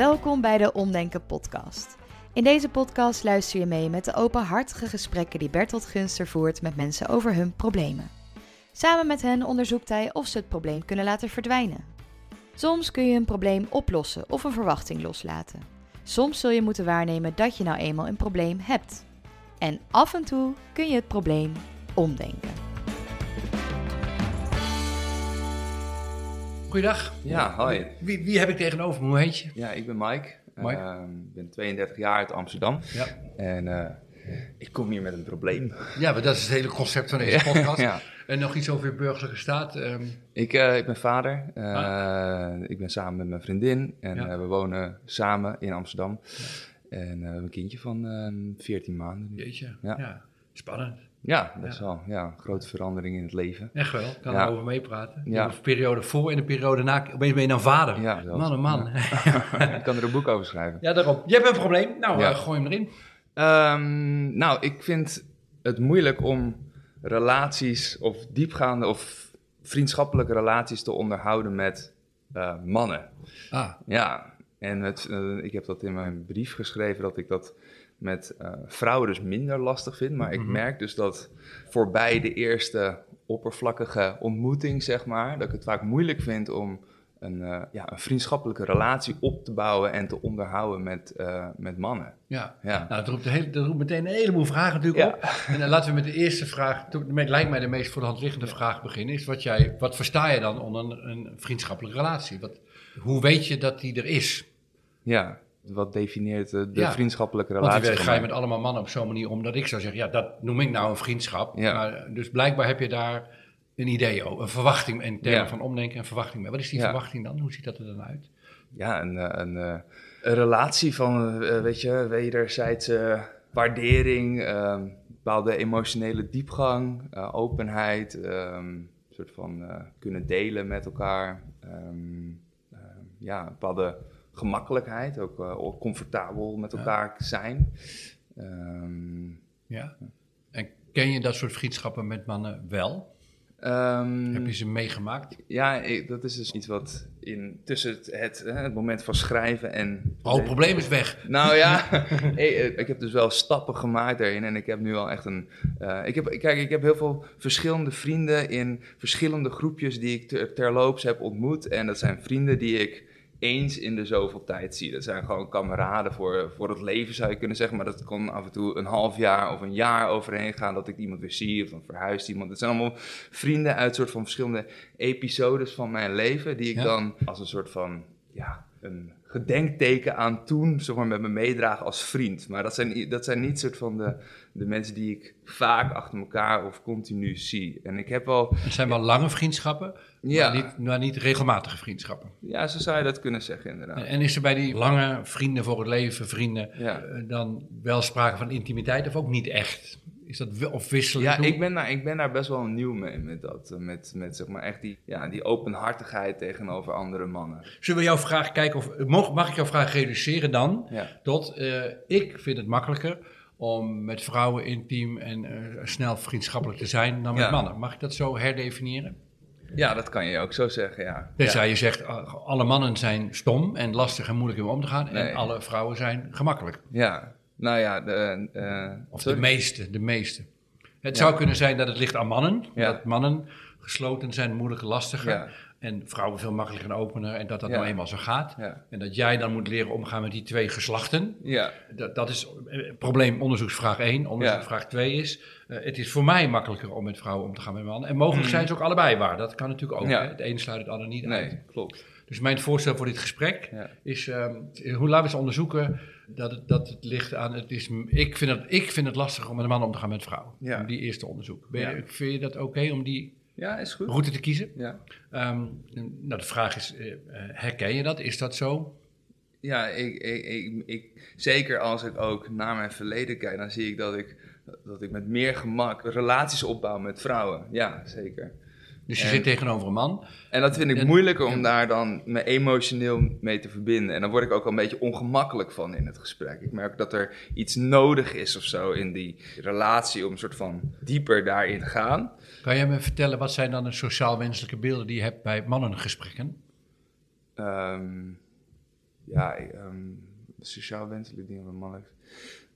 Welkom bij de Omdenken podcast. In deze podcast luister je mee met de openhartige gesprekken die Bertolt Gunster voert met mensen over hun problemen. Samen met hen onderzoekt hij of ze het probleem kunnen laten verdwijnen. Soms kun je een probleem oplossen of een verwachting loslaten. Soms zul je moeten waarnemen dat je nou eenmaal een probleem hebt. En af en toe kun je het probleem omdenken. Goeiedag. Ja, hoi. Wie, wie heb ik tegenover me? Hoe heet je? Ja, ik ben Mike. Mike. Ehm, Ik ben 32 jaar uit Amsterdam. Ja. En eh, ik kom hier met een probleem. Ja, maar dat is het hele concept van deze podcast. Ja. En nog iets over je burgerlijke staat. Ehm, Ik, eh, ik ben vader. Eh, Ik ben samen met mijn vriendin. En Ah. Ja. we wonen samen in Amsterdam. En we hebben een kindje van ehm 14 maanden. nu. jeetje. Ja. Ja. Spannend. Ja, dat is wel ja, een grote verandering in het leven. Echt wel. Kan Ja. erover meepraten. Ja. De periode voor en de periode na. Opeens ben je dan vader. Ja, man, oh man. ik kan er een boek over schrijven. Ja, daarom. Je hebt een probleem. Nou, eh, gooi hem erin. Ehm, nou, ik vind het moeilijk om relaties of diepgaande of vriendschappelijke relaties te onderhouden met eh, mannen. Ah, Ja, en het, eh, ik heb dat in mijn brief geschreven dat ik dat met eh, vrouwen dus minder lastig vind. Maar ik Mhm. merk dus dat voorbij de eerste oppervlakkige ontmoeting, zeg maar, dat ik het vaak moeilijk vind om een, eh, ja, een vriendschappelijke relatie op te bouwen en te onderhouden met, eh, met mannen. ja. Ja. Nou, dat roept, hele, dat roept meteen een heleboel vragen natuurlijk Ja. op. En dan laten we met de eerste vraag, het lijkt mij de meest voor de hand liggende vraag beginnen, is wat, jij, wat versta je dan onder een, een vriendschappelijke relatie? Wat, hoe weet je dat die er is? Ja, wat definieert de, Ja, vriendschappelijke relatie? ga je met allemaal mannen op zo'n manier om dat ik zou zeggen, ja, dat noem ik nou een vriendschap. Ja. Maar, dus blijkbaar heb je daar een idee over, een verwachting in termen Ja. van omdenken en verwachting. mee. Wat is die verwachting dan? Hoe ziet dat er dan uit? Ja, een, eh, een, eh, een relatie van, eh, weet je, wederzijdse waardering, ehm, bepaalde emotionele diepgang, eh, openheid, een soort van eh, kunnen delen met elkaar. ehm, ja, bepaalde gemakkelijkheid, ook eh, comfortabel met Ja. elkaar zijn. Ehm, Ja. En ken je dat soort vriendschappen met mannen wel? ehm, Heb je ze meegemaakt? Ja, ik- dat is dus iets wat in, tussen het, het, het moment van schrijven en... Oh, het probleem is weg. Nou ja, ik heb dus wel stappen gemaakt daarin en ik heb nu al echt een... eh, ik heb, kijk, ik heb heel veel verschillende vrienden in verschillende groepjes die ik ter, terloops heb ontmoet. En dat zijn vrienden die ik eens in de zoveel tijd zie. Dat zijn gewoon kameraden voor, voor het leven, zou je kunnen zeggen. Maar dat kon af en toe een half jaar of een jaar overheen gaan dat ik iemand weer zie of dan verhuist iemand. Het zijn allemaal vrienden uit soort van verschillende episodes van mijn leven die ik Ja. dan als een soort van, ja, een gedenkteken aan toen, zeg maar, met me meedragen als vriend. Maar dat zijn, dat zijn niet soort van de, de mensen die ik vaak achter elkaar of continu zie. En ik heb wel, Het zijn wel lange vriendschappen, ja, maar, niet, maar niet regelmatige vriendschappen. ja, zo zou je dat kunnen zeggen inderdaad. En, is er bij die lange vrienden voor het leven, vrienden, Ja. eh, dan wel sprake van intimiteit of ook niet echt? Is dat wel- of wisselend? Ja, ik ben, daar, ik ben daar best wel nieuw mee met dat. eh, Met, met zeg maar echt die, ja, die openhartigheid tegenover andere mannen. Zullen we jouw vraag kijken of mag, mag ik jouw vraag reduceren dan Ja, tot eh, ik vind het makkelijker om met vrouwen intiem en eh, snel vriendschappelijk te zijn dan met Ja. mannen. Mag ik dat zo herdefiniëren? ja dat kan je ook zo zeggen, ja. Tenzij ja. je zegt uh, alle mannen zijn stom en lastig en moeilijk om om te gaan Nee. en alle vrouwen zijn gemakkelijk. Ja, nou ja, de, eh, Of sorry. de meeste, de meeste. Het Ja. zou kunnen zijn dat het ligt aan mannen. Ja. Dat mannen gesloten zijn, moeilijker, lastiger. Ja, En vrouwen veel makkelijker en opener. En dat dat nou eenmaal zo gaat. En dat jij dan moet leren omgaan met die twee geslachten. ja, Dat, dat is eh, probleem onderzoeksvraag 1. Onderzoeksvraag 2 is... eh, het is voor mij makkelijker om met vrouwen om te gaan met mannen. En mogelijk Mm. zijn ze ook allebei waar. Dat kan natuurlijk ook. Hè. Het een sluit het ander niet uit. nee, klopt. Dus mijn voorstel voor dit gesprek is... ehm, hoe laten we eens onderzoeken dat het, dat het ligt aan... Het is, ik, vind het, ik vind het lastig om met een man om te gaan met vrouwen. Ja. Die eerste onderzoek. Ben je, Ja. Vind je dat oké om die Ja, is goed. route te kiezen? Ja. Ehm, nou, de vraag is, eh, herken je dat? Is dat zo? Ja, ik, ik, ik, ik, zeker als ik ook naar mijn verleden kijk, dan zie ik dat ik, dat ik met meer gemak relaties opbouw met vrouwen. Ja, zeker. Dus je En- zit tegenover een man. En dat vind ik En- moeilijker om daar dan me emotioneel mee te verbinden. En dan word ik ook al een beetje ongemakkelijk van in het gesprek. Ik merk dat er iets nodig is of zo in die relatie om een soort van dieper daarin te gaan. Kan jij me vertellen, wat zijn dan de sociaal-wenselijke beelden die je hebt bij mannengesprekken? Ehm, ja, ehm, sociaal wenselijke dingen met mannen.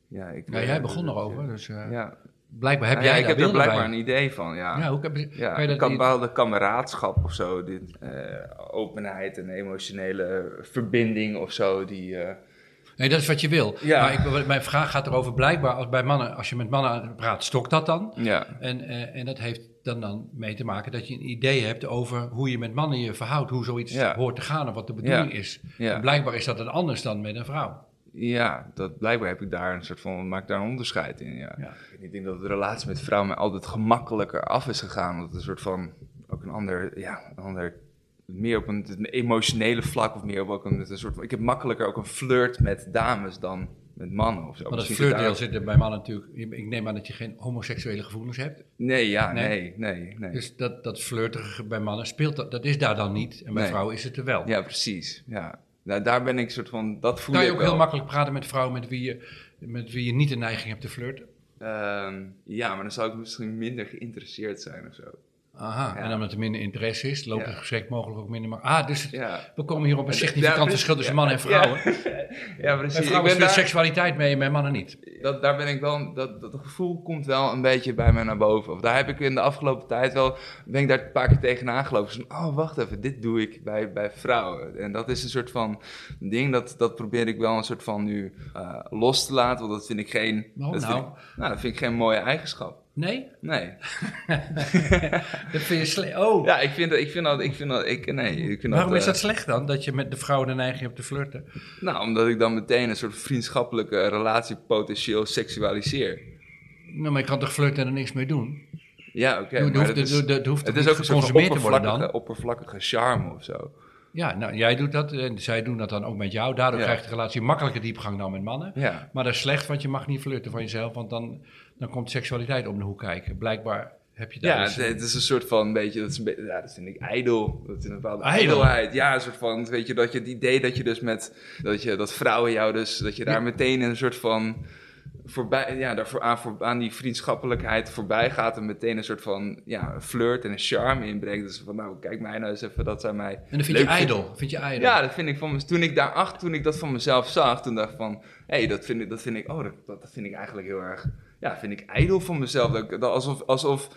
Ja, ik, Ja, jij begon erover, dus eh, Ja, blijkbaar heb Nou ja, jij ik heb er blijkbaar bij. een idee van, ja. Ja, hoe heb je, Ja, kan je dat kan bepaalde kameraadschap of zo, dit, eh, openheid en emotionele verbinding of zo, die... eh, Nee, dat is wat je wil. Ja. Maar ik, mijn vraag gaat erover, blijkbaar als, bij mannen, als je met mannen praat, stokt dat dan? ja, En, eh, en dat heeft dan, dan mee te maken dat je een idee hebt over hoe je met mannen je verhoudt, hoe zoiets Ja. hoort te gaan en wat de bedoeling is. Ja. En blijkbaar is dat dan anders dan met een vrouw. Ja, dat, blijkbaar heb ik daar een soort van, maak daar een onderscheid in, ja. Ja. Ik denk dat de relatie met vrouwen mij altijd gemakkelijker af is gegaan, het een soort van, ook een ander, ja, een ander, meer op een, een emotionele vlak of meer op ook een, soort van, ik heb makkelijker ook een flirt met dames dan met mannen of zo. Het Misschien flirtdeel zit er bij mannen natuurlijk. Ik neem aan dat je geen homoseksuele gevoelens hebt. Nee, ja, Nee. nee, nee, nee. Dus dat, dat flirtige bij mannen speelt dat, dat is daar dan niet. En bij Nee. vrouwen is het er wel. Ja, precies. Ja. Nou, daar ben ik soort van, dat voel Kan je ook wel. heel makkelijk praten met vrouwen met wie, je, met wie je niet de neiging hebt te flirten? Ehm, ja, maar dan zou ik misschien minder geïnteresseerd zijn of zo. Aha, Ja. en omdat er minder interesse is, loopt het gesprek mogelijk ook minder. Maar, ah, dus het- we komen hier op een significant verschil tussen mannen en vrouwen. ja precies. Ik vrouwen speelt daar, seksualiteit mee, bij mannen niet. dat, daar ben ik wel, dat, dat gevoel komt wel een beetje bij mij naar boven. Of daar heb ik in de afgelopen tijd wel, ben ik daar een paar keer tegenaan gelopen. Oh, wacht even, dit doe ik bij, bij vrouwen. En dat is een soort van ding, dat, dat probeer ik wel een soort van nu eh, los te laten. Want dat vind ik geen, dat vind nou? ik, nou, dat vind ik geen mooie eigenschap. Nee? Nee. Dat vind je slecht. Oh, Ja, ik vind dat, ik vind dat, ik vind dat, ik, nee, ik vind waarom dat, is eh, dat slecht dan? Dat je met de vrouw de neiging hebt te flirten? Nou, omdat ik dan meteen een soort vriendschappelijke relatie potentieel seksualiseer. Nou, maar je kan toch flirten en er niks mee doen? Ja, oké. Maar hoeft, dat is- hoeft het toch is ook een soort van geconsumeerd te worden oppervlakkige, oppervlakkige charme of zo. Ja, nou, jij doet dat en zij doen dat dan ook met jou. Daardoor Ja. krijgt de relatie makkelijker diepgang dan met mannen. Ja. Maar dat is slecht, want je mag niet flirten van jezelf, want dan, dan komt seksualiteit om de hoek kijken. Blijkbaar heb je daar Ja, dus- het, is een soort van, beetje, dat, is een beetje, ja, dat vind ik ijdel. Dat is een bepaalde Ijdel? ijdelheid. Ja, een soort van, weet je, dat je het idee dat je dus met, dat je, dat vrouwen jou dus, dat je daar Ja. meteen een soort van, voorbij, ja, daarvoor aan, voor, aan die vriendschappelijkheid voorbij gaat en meteen een soort van, ja, flirt en een charme inbrengt. Dus van, nou, kijk mij nou eens even dat zij mij en dan vind je ijdel. Vind je ijdel. Ja, dat vind ik van toen ik daar acht, toen ik dat van mezelf zag, toen dacht ik van, hé, hey, dat vind ik, dat vind ik, oh, dat, dat dat vind ik eigenlijk heel erg, ja, vind ik ijdel van mezelf. Dat, alsof, alsof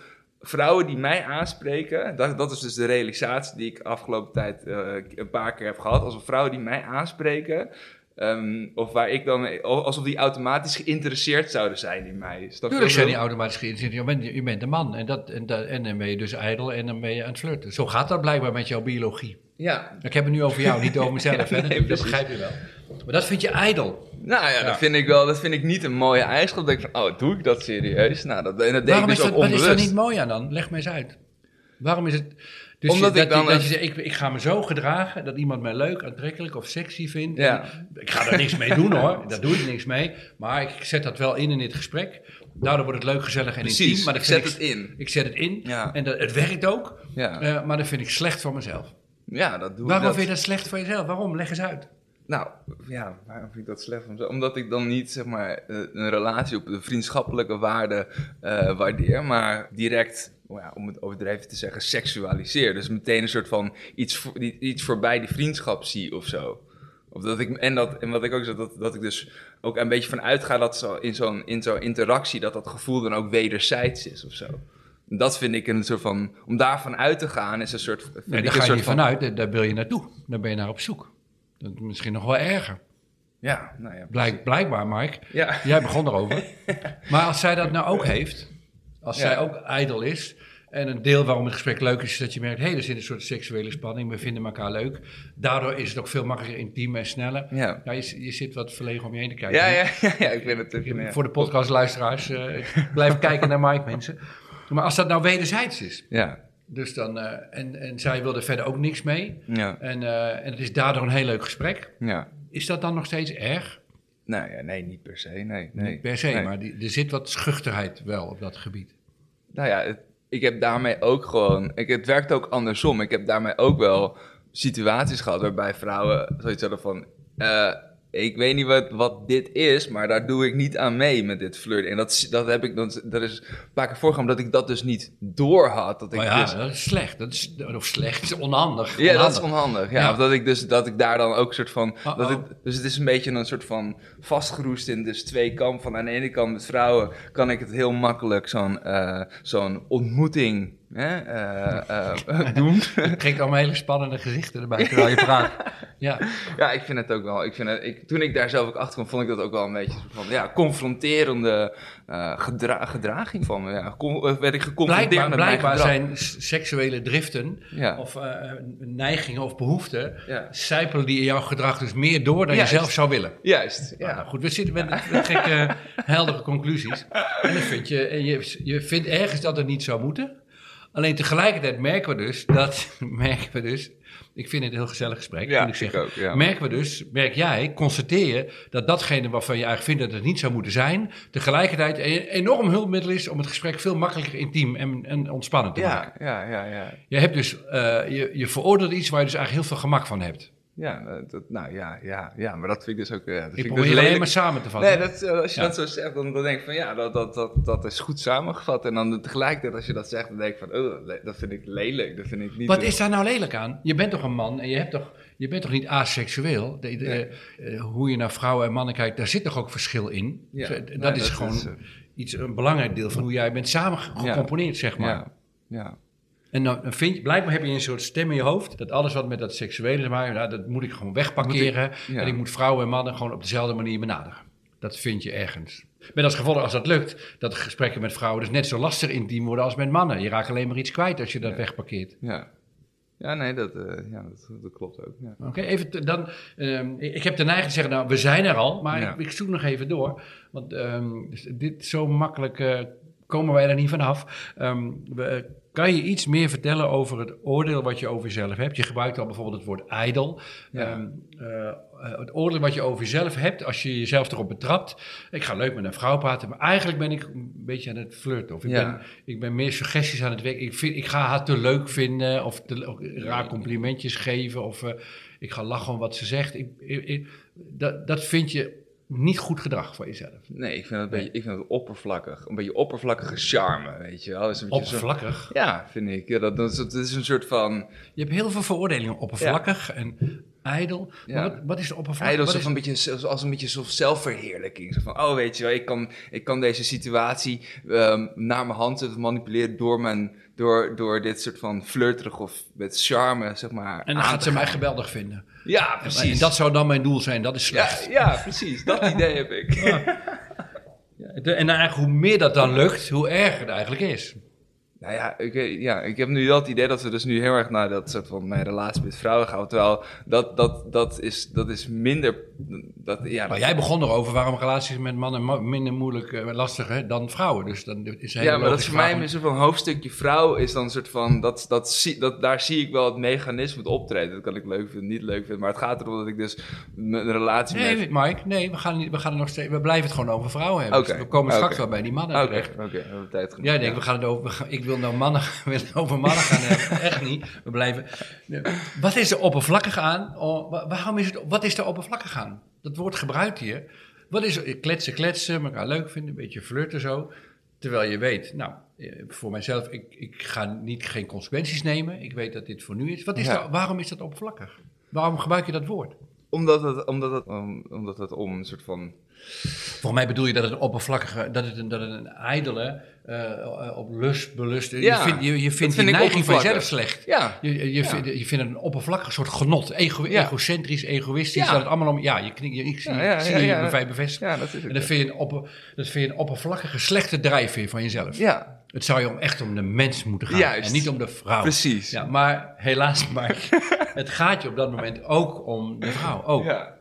vrouwen die mij aanspreken, dat, dat is dus de realisatie die ik afgelopen tijd eh, een paar keer heb gehad, alsof vrouwen die mij aanspreken, ehm, of waar ik dan, alsof die automatisch geïnteresseerd zouden zijn in mij. Tuurlijk zijn die wil? automatisch geïnteresseerd. Je bent, je bent een man en, dat, en, dat, en dan ben je dus ijdel en dan ben je aan het flirten. Zo gaat dat blijkbaar met jouw biologie. Ja, Ik heb het nu over jou, niet over mezelf. Nee, dat begrijp je wel. Maar dat vind je ijdel. Nou ja, Ja. dat vind ik wel, dat vind ik niet een mooie eigenschap. Dan denk ik van, oh, doe ik dat serieus? Nou, dat, en dat deed Waarom ik is dus dat, ook wat is onbewust. niet mooi aan dan? Leg me eens uit. Waarom is het... Dus Omdat je, ik dat, dan dat je zegt, ik, ik ga me zo gedragen dat iemand mij leuk, aantrekkelijk of sexy vindt. Ja. Ik ga daar niks mee doen hoor, daar doe ik niks mee. Maar ik zet dat wel in in dit gesprek. Daardoor wordt het leuk, gezellig en Precies, intiem. Maar ik zet het in. Ik zet het in Ja. en dat, het werkt ook. Ja, Eh, maar dat vind ik slecht voor mezelf. ja dat doe ik. Waarom dat. vind je dat slecht voor jezelf? Waarom? Leg eens uit. Nou, ja, waarom vind ik dat slecht? Omdat ik dan niet, zeg maar, eh, een relatie op de vriendschappelijke waarde eh, waardeer, maar direct, nou ja, om het overdreven te zeggen, seksualiseer. Dus meteen een soort van iets, voor, iets voorbij die vriendschap zie of zo. Of dat ik, en, dat, en wat ik ook zeg, dat, dat ik dus ook een beetje van uitga dat zo, in zo'n in zo'n interactie, dat dat gevoel dan ook wederzijds is of zo. Dat vind ik een soort van, om daarvan uit te gaan, is een soort. Ik daar ga je vanuit, daar wil je naartoe. Daar ben je naar op zoek. Dat is misschien nog wel erger. Ja, nou ja. Blijk, blijkbaar, Mike. Ja. Jij begon erover. maar als zij dat nou ook heeft, als Ja. zij ook ijdel is, en een deel waarom het gesprek leuk is, is dat je merkt, hé, hey, er zit een soort seksuele spanning, we vinden elkaar leuk. Daardoor is het ook veel makkelijker intiem en sneller. Ja. Ja, je, je zit wat verlegen om je heen te kijken. Ja, ja, ja, ja, ik ben het. Voor de podcastluisteraars, eh blijf kijken naar Mike, mensen. Maar als dat nou wederzijds is, Ja, dus dan, eh, en, en zij wil er verder ook niks mee, ja, en, eh, en het is daardoor een heel leuk gesprek, ja. is dat dan nog steeds erg? Nou ja, nee, niet per se. Nee, nee. Niet per se, Nee. maar die, er zit wat schuchterheid wel op dat gebied. Nou ja, het- ik heb daarmee ook gewoon. Ik, het werkt ook andersom. Ik heb daarmee ook wel situaties gehad waarbij vrouwen zoiets hadden van. eh, ik weet niet wat, wat dit is, maar daar doe ik niet aan mee met dit flirten. En dat, is- dat heb ik, dat, dat is een paar keer voorgekomen dat ik dat dus niet door had. Dat ik Maar ja, dus, dat is slecht. Dat is, of slecht, onhandig. ja, dat is Onhandig. onhandig. Ja, Ja. Of dat ik dus dat ik daar dan ook soort van. Uh-oh. Dat ik, dus het is een beetje een soort van vastgeroest in dus twee kampen. Van aan de ene kant met vrouwen kan ik het heel makkelijk zo'n eh, zo'n ontmoeting hè, eh, eh, doen. Je trekt allemaal hele spannende gezichten erbij terwijl je praat. Ja, Ja, ik vind het ook wel. Ik vind het, ik, toen ik daar zelf ook achter kwam, vond ik dat ook wel een beetje van ja, confronterende eh, gedra- gedraging van me. Ja, Con- eh, werd ik geconfronteerd blijkbaar, met blijkbaar zijn seksuele driften Ja. of eh, neigingen of behoeften, Ja. sijpelen die in jouw gedrag dus meer door dan Juist. je zelf zou willen. Juist, ja. Nou goed, we zitten met, met gekke, heldere conclusies. En, vind je, en je, je vindt ergens dat het niet zou moeten. Alleen tegelijkertijd merken we dus dat, merken we dus, ik vind het een heel gezellig gesprek, Ja, moet ik ik zeggen. ook, ja. Merken we dus, merk jij, constateer je dat datgene waarvan je eigenlijk vindt dat het niet zou moeten zijn, tegelijkertijd een enorm hulpmiddel is om het gesprek veel makkelijker intiem en, en ontspannen te maken. Ja, ja, ja, ja. Je hebt dus, eh, je, je veroordeelt iets waar je dus eigenlijk heel veel gemak van hebt. Ja, eh, dat, nou ja, ja, ja, maar dat vind ik dus ook... Ja, dat vind Ik ik probeer dus alleen maar samen te vatten. Nee, dat, eh, als je Ja. dat zo zegt, dan, dan denk ik van ja, dat, dat, dat, dat is goed samengevat. En dan tegelijkertijd als je dat zegt, dan denk ik van, oh, dat vind ik lelijk. Dat vind ik niet... Wat eh, is daar nou lelijk aan? Je bent toch een man en je, hebt toch, je bent toch niet aseksueel? De, de- Nee. eh, hoe je naar vrouwen en mannen kijkt, daar zit toch ook verschil in? Ja. Dat, Nee, is dat gewoon is, eh, iets, een belangrijk deel van hoe jij bent samen ge- Ja. gecomponeerd, zeg maar. Ja, ja. En dan vind je, blijkbaar heb je een soort stem in je hoofd dat alles wat met dat seksuele te maken nou, dat moet ik gewoon wegparkeren. ja. En ik moet vrouwen en mannen gewoon op dezelfde manier benaderen. Dat vind je ergens. Met als gevolg, als dat lukt, dat gesprekken met vrouwen dus net zo lastig intiem worden als met mannen. Je raakt alleen maar iets kwijt als je dat wegparkeert. Ja, ja nee, dat, eh, ja, dat, dat klopt ook. Ja. Oké, even dan. ehm, ik heb de neiging te zeggen, nou, we zijn er al, maar Ja. ik, ik zoek nog even door. Want ehm, dit zo makkelijk eh, komen wij er niet vanaf. Ehm, we, kan je iets meer vertellen over het oordeel wat je over jezelf hebt? Je gebruikt al bijvoorbeeld het woord ijdel. Ja. Ehm, eh, eh, het oordeel wat je over jezelf hebt, als je jezelf erop betrapt. Ik ga leuk met een vrouw praten, maar eigenlijk ben ik een beetje aan het flirten. Of ik, Ja. ben, ik ben meer suggesties aan het werk. Ik, vind, ik ga haar te leuk vinden, of te, raar complimentjes geven, of eh, ik ga lachen om wat ze zegt. Ik, ik- ik- dat, dat vind je niet goed gedrag voor jezelf. Nee, ik vind, het een beetje, ik vind het oppervlakkig. Een beetje oppervlakkige charme, weet je wel. Dat is een beetje zo- Oppervlakkig. Ja, vind ik. Ja, dat, dat, is, dat een soort van... Je hebt heel veel veroordelingen. Oppervlakkig en ijdel. Ja. Wat, wat is de oppervlakkig? Ijdel is is- een beetje, als- een beetje zelfverheerlijking. Zo van, oh weet je wel, ik kan, ik kan deze situatie ehm, naar mijn hand zetten, manipuleren door, mijn, door, door dit soort van flirterig of met charme, zeg maar. en dan gaat ze mij geweldig vinden. Ja, precies. En dat zou dan mijn doel zijn. Dat is slecht. ja, ja, precies. Dat idee heb ik. De- En eigenlijk hoe meer dat dan lukt, hoe erger het eigenlijk is. Nou ja ik, eh, ja, ik heb nu wel het idee dat we dus nu heel erg naar dat soort van mijn relatie met vrouwen gaan. Terwijl dat, dat, dat, is, dat is minder. Dat, ja, Maar jij begon erover waarom relaties met mannen minder moeilijk, eh, lastig hè, dan vrouwen. Dus dan is een Ja, maar dat is voor mij vraag een soort van hoofdstukje vrouw is dan een soort van, dat, dat, zie, dat, daar zie ik wel het mechanisme het optreden. Dat kan ik leuk vinden, niet leuk vinden, maar het gaat erom dat ik dus een relatie Nee, met... Mike, nee, we gaan, niet, we gaan er nog steeds, we blijven het gewoon over vrouwen hebben. Dus we komen straks wel bij die mannen Oké, terecht. oké, we hebben tijd genoeg. Jij denkt, we gaan het over, we gaan- ik wil nou mannen, het over mannen gaan hebben. Echt niet. We blijven. Nee. Wat is er oppervlakkig aan? Oh, wa- waarom is het, wat is er oppervlakkig aan? Dat woord gebruikt hier. Wat is er? Kletsen, kletsen, elkaar leuk vinden, een beetje flirten zo. Terwijl je weet, nou, eh, voor mijzelf, ik, ik ga niet, geen consequenties nemen. Ik weet dat dit voor nu is. Wat is Ja. waarom is dat oppervlakkig? Waarom gebruik je dat woord? Omdat het, omdat het, om, omdat het om een soort van... Volgens mij bedoel je dat het een oppervlakkige, dat het een, dat het een ijdele, eh, op lust belust. Ja, je vindt, je, je vindt vind die neiging van jezelf slecht. Ja, Je, je, Ja. vindt, je vindt het een oppervlakkig soort genot. Ego. Egocentrisch, egoïstisch. Ja. Dat het allemaal om. Ja, je, knik- je, ik zie, Ja, je vijf bevestigen. ja, dat is En dat vind, je een opper, dat vind je een oppervlakkige, slechte drijfveer van jezelf. Ja, Het zou je om echt om de mens moeten gaan. Juist. En niet om de vrouw. precies. Ja, maar helaas, maar het gaat je op dat moment ook om de vrouw. Ook. Ja,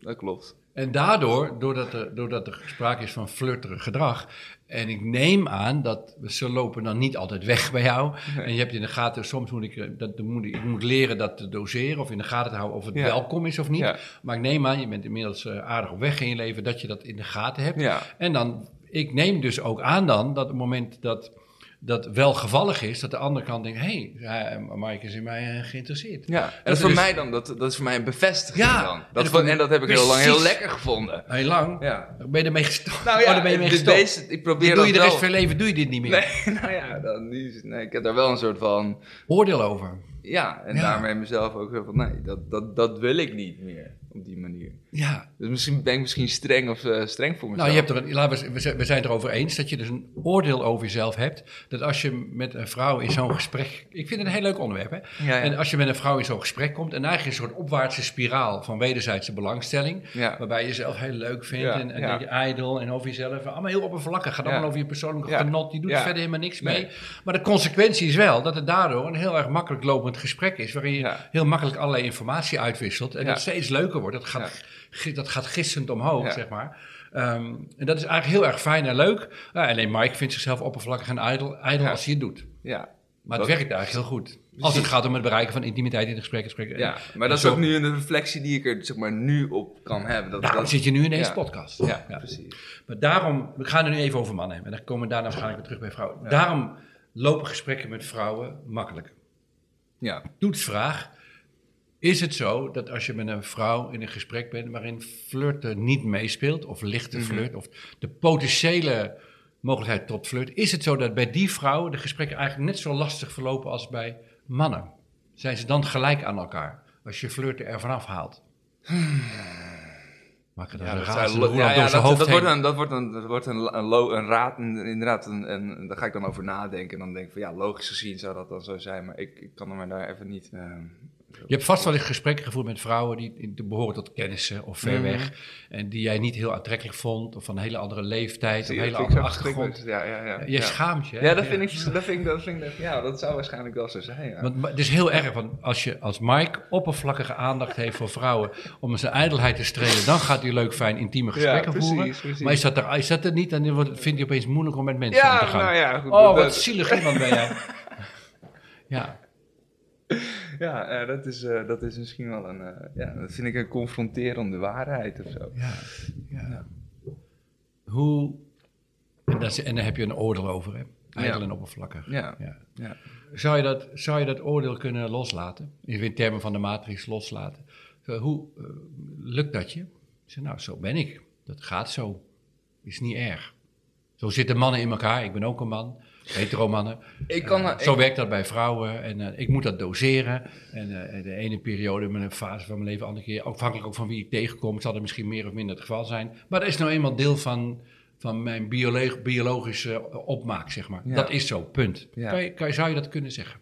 dat klopt. En daardoor, doordat er, doordat er sprake is van flirterig gedrag. En ik neem aan dat ze lopen dan niet altijd weg bij jou. En je hebt in de gaten, soms moet ik, eh, dat, moet ik, ik moet leren dat te doseren of in de gaten te houden of het Ja. welkom is of niet. Ja. Maar ik neem aan, je bent inmiddels eh, aardig op weg in je leven, dat je dat in de gaten hebt. Ja, En dan, ik neem dus ook aan dan dat op het moment dat dat wel gevallig is, dat de andere kant denkt: hé, hey, Mike is in mij eh, geïnteresseerd. Ja, en dat, is voor dus- mij dan, dat, dat is voor mij een bevestiging Ja, dan. en Dat vond- vond- en dat heb ik heel lang heel lekker gevonden. Heel lang. Ja. Ben je ermee gestopt? Nou oh, ja, daar ben je mee de- gestopt. deze, ik probeer doe je de rest van je leven doe je dit niet meer. Nee, nou ja, dan, nu, nee, ik heb daar wel een soort van... Oordeel over. Ja, en Ja. daarmee mezelf ook zo van... Nee, dat, dat, dat wil ik niet meer op die manier. Ja. Dus misschien ben ik misschien streng of eh, streng voor mezelf. Nou, je hebt er een, laten we, we zijn- het erover eens dat je dus een oordeel over jezelf hebt. Dat als je met een vrouw in zo'n gesprek. Ik vind het een heel leuk onderwerp, hè? Ja, ja. En als je met een vrouw in zo'n gesprek komt. en eigenlijk een soort opwaartse spiraal van wederzijdse belangstelling. Waarbij je jezelf heel leuk vindt. En, en je ijdel en over jezelf. Allemaal heel oppervlakkig. Gaat allemaal over je persoonlijke genot. Die doet er verder helemaal niks mee. Maar de consequentie is wel dat het daardoor een heel erg makkelijk lopend gesprek is. Waarin je Ja. heel makkelijk allerlei informatie uitwisselt. En Ja. het steeds leuker wordt. Dat gaat, dat gaat gissend omhoog, Ja. zeg maar. Ehm, en dat is eigenlijk heel erg fijn en leuk. Ja, alleen Mike vindt zichzelf oppervlakkig en ijdel, ijdel Ja. als hij het doet. Ja. Maar Dat- het werkt eigenlijk heel goed. Als het gaat om het bereiken van intimiteit in de gesprekken. Ja, maar En dat is ook nu een reflectie die ik er zeg maar, nu op kan hebben. Dat, Daarom dat, zit je nu in deze Ja. podcast. ja, precies. Maar daarom, we gaan er nu even over mannen hebben. En dan komen we daarna waarschijnlijk weer terug bij vrouwen. Daarom lopen gesprekken met vrouwen makkelijk. Ja. Toetsvraag. Is het zo dat als je met een vrouw in een gesprek bent waarin flirten niet meespeelt, of lichte Mhm. flirt, of de potentiële mogelijkheid tot flirt, is het zo dat bij die vrouwen de gesprekken eigenlijk net zo lastig verlopen als bij mannen? Zijn ze dan gelijk aan elkaar als je flirten er vanaf haalt? Maak het Ja, een ja, door ja, zijn dat, wordt een, dat wordt een, dat wordt een, een, lo- een raad, een- inderdaad, een, een, daar ga ik dan over nadenken. En dan denk ik van, ja, logisch gezien zou dat dan zo zijn, maar ik, ik kan er maar daar even niet... eh, Je hebt vast wel eens gesprekken gevoerd met vrouwen die behoren tot kennissen of ver Mhm. weg. En die jij niet heel aantrekkelijk vond, of van een hele andere leeftijd, of een hele andere achtergrond. Ja, ja, ja. Je ja. schaamt je. hè? Ja, dat vind ik, dat vind ik, dat vind ik, ja, dat zou waarschijnlijk wel zo zijn, ja. Want het is heel erg, want als je als Mike oppervlakkige aandacht heeft voor vrouwen om zijn ijdelheid te strelen, dan gaat hij leuk, fijn, intieme gesprekken precies, voeren. precies. Maar is dat, er, is dat er niet, dan vindt hij opeens moeilijk om met mensen om te gaan. nou ja, goed. oh, dat- wat zielig iemand ben jij. ja, Ja, eh, dat, is, eh, dat is misschien wel een, eh, ja, dat vind ik een confronterende waarheid of zo. ja, ja. Hoe, en, dat is- en daar heb je een oordeel over, hè? Ijdel Ja. en oppervlakkig. Ja, Ja. ja. Zou, je dat, zou je dat oordeel kunnen loslaten? In termen van de matrix loslaten. Hoe lukt dat je? Zeg, nou, zo ben ik. Dat gaat zo. Is niet erg. Zo zitten mannen in elkaar. Ik ben ook een man. Hetero mannen. Ik kan, Eh, zo werkt dat bij vrouwen. En eh, ik moet dat doseren. En eh, de ene periode in mijn fase van mijn leven, andere keer. Afhankelijk ook van wie ik tegenkom. Zal er misschien meer of minder het geval zijn. Maar dat is nou eenmaal deel van, van mijn biolo- biologische opmaak, zeg maar. Ja. Dat is zo, punt. Ja. Kan je, kan zou je dat kunnen zeggen?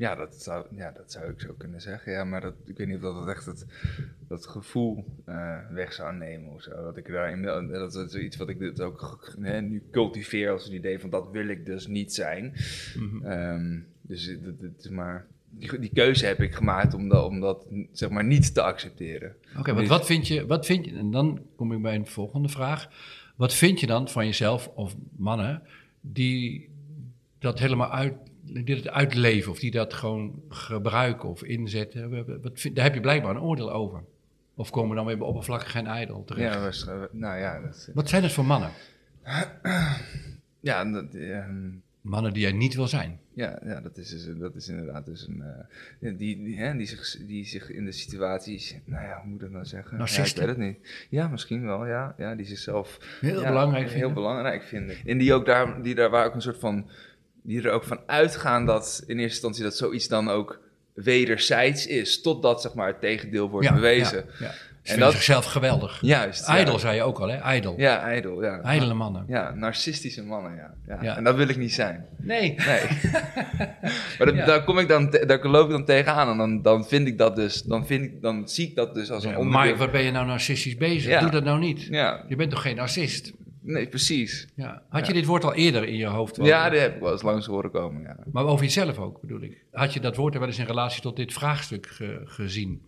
Ja, dat zou, ja, dat zou ik zo kunnen zeggen. Ja, maar dat, ik weet niet of dat het echt het, dat gevoel eh, weg zou nemen of zo. Dat ik daarin, dat is iets wat ik dit ook hè, nu cultiveer als een idee van dat wil ik dus niet zijn. Mhm. Ehm, dus het het- het is maar, die, die keuze heb ik gemaakt om dat, om dat zeg maar niet te accepteren. Oké, want Dus- wat vind je, wat vind je, en dan kom ik bij een volgende vraag. Wat vind je dan van jezelf of mannen die dat helemaal uit, die dat uitleven of die dat gewoon gebruiken of inzetten? Wat daar heb je blijkbaar een oordeel over. Of komen dan weer bij oppervlakkig en ijdel terecht? Ja, nou ja, dat, Wat zijn het voor mannen? ja, dat, ehm, Mannen die jij niet wil zijn. Ja, ja dat, is dus, dat is inderdaad dus een. eh, die, die, hè, die, zich, die zich in de situaties. Nou ja, hoe moet ik dat nou zeggen? Ja, ik Narcisten? weet het niet. Ja, misschien wel, ja. ja die zichzelf. Heel ja, belangrijk Heel vinden. belangrijk vinden. En die ook daar, die daar waar ook een soort van. Die er ook van uitgaan dat in eerste instantie dat zoiets dan ook wederzijds is. Totdat zeg maar het tegendeel wordt Ja, bewezen. Ja, ja. Ze En dat- zichzelf geweldig. Juist. Ijdel zei je ook al, hè? Ijdel. Ja, ijdel, ja. Mannen. Ja, narcistische mannen, ja. En dat wil ik niet zijn. Nee. Nee. maar dat- daar kom ik dan, te- daar loop ik dan tegenaan en dan, dan vind ik dat dus, dan, vind ik, dan zie ik dat dus als een onderdeel. Mike, wat ben je nou narcistisch bezig? Ja. Doe dat nou niet. Ja, Je bent toch geen narcist? Nee, precies. Ja. Had je dit woord al eerder in je hoofd? wel? Ja, die heb ik wel eens langs horen komen, ja. Maar over jezelf ook, bedoel ik. Had je dat woord er wel eens in relatie tot dit vraagstuk ge- gezien?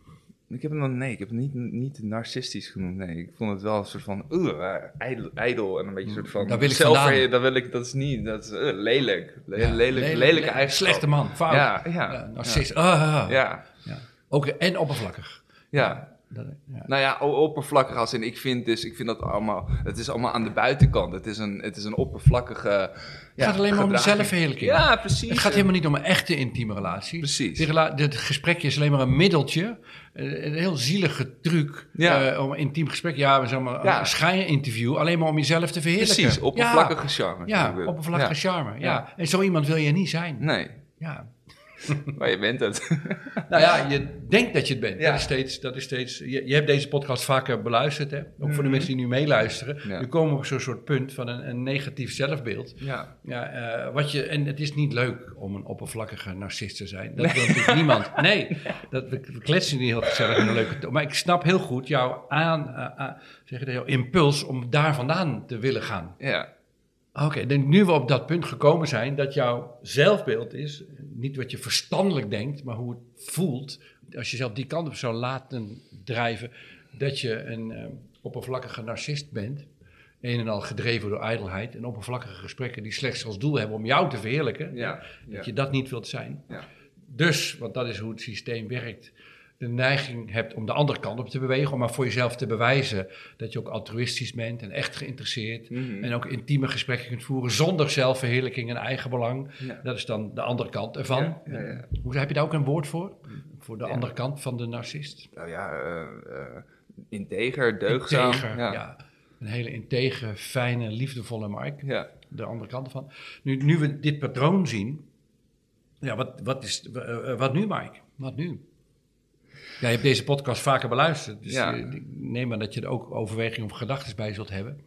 Ik heb hem dan, nee, ik heb hem niet, niet narcistisch genoemd, nee. Ik vond het wel een soort van, uh, ijdel, ijdel en een beetje een soort van... Daar wil ik vandaan. Dat wil ik, dat is niet, dat is uh, lelijk. Le- Ja, lelijk, lelijke le- eigenschap. Slechte man, fout. Ja, ja. Ja, narcist. Ah, Ja, ja. Ook, en oppervlakkig. ja. Dat, ja. Nou ja, oppervlakkig als in, ik vind dus, ik vind dat allemaal, het is allemaal aan de buitenkant. Het is een, het is een oppervlakkige Het gaat alleen maar om de gedraging. zelfverheerlijking. Ja, precies. Het gaat helemaal niet om een echte intieme relatie. Precies. Rela- dit gesprekje is alleen maar een middeltje. Een heel zielige truc Ja. eh, om een intiem gesprek. Ja, we zeggen maar een schijninterview. Alleen maar om jezelf te verheerlijken. Precies, oppervlakkige charme. ja oppervlakkige charme. Ja. En zo iemand wil je niet zijn. Nee, Ja. maar je bent het. Nou ja, je denkt dat je het bent. Ja. Dat is steeds, dat is steeds, je, je hebt deze podcast vaker beluisterd. Hè? Ook voor de mensen die nu meeluisteren. Mhm. Ja. Nu komen we op zo'n soort punt van een, een negatief zelfbeeld. ja. Ja, eh, wat je, en het is niet leuk om een oppervlakkige narcist te zijn. Dat wil natuurlijk niemand. Nee, dat, we, we kletsen niet heel gezellig in een leuke. Maar ik snap heel goed jouw, aan, eh, zeg je dat, jouw impuls om daar vandaan te willen gaan. Ja. Oké, denk nu we op dat punt gekomen zijn dat jouw zelfbeeld is, niet wat je verstandelijk denkt, maar hoe het voelt. Als je zelf die kant op zou laten drijven, dat je een eh, oppervlakkige narcist bent. Een en al gedreven door ijdelheid en oppervlakkige gesprekken die slechts als doel hebben om jou te verheerlijken. Ja. Dat je dat niet wilt zijn. Ja. Dus, want dat is hoe het systeem werkt, de neiging hebt om de andere kant op te bewegen, om maar voor jezelf te bewijzen dat je ook altruïstisch bent en echt geïnteresseerd. Mhm. En ook intieme gesprekken kunt voeren zonder zelfverheerlijking en eigen Ja. Dat is dan de andere kant ervan. Ja. Hoe, heb je daar ook een woord voor? Voor de andere kant van de narcist? Nou ja, eh, eh, integer, deugdzaam. Integer, ja. Een hele integer, fijne, liefdevolle Mark. Ja. De andere kant ervan. Nu, nu we dit patroon zien, ja, wat, wat, is, eh, wat nu, Mike? Wat nu? Jij hebt deze podcast vaker beluisterd, dus Ja. eh, ik neem aan dat je er ook overwegingen of gedachten bij zult hebben.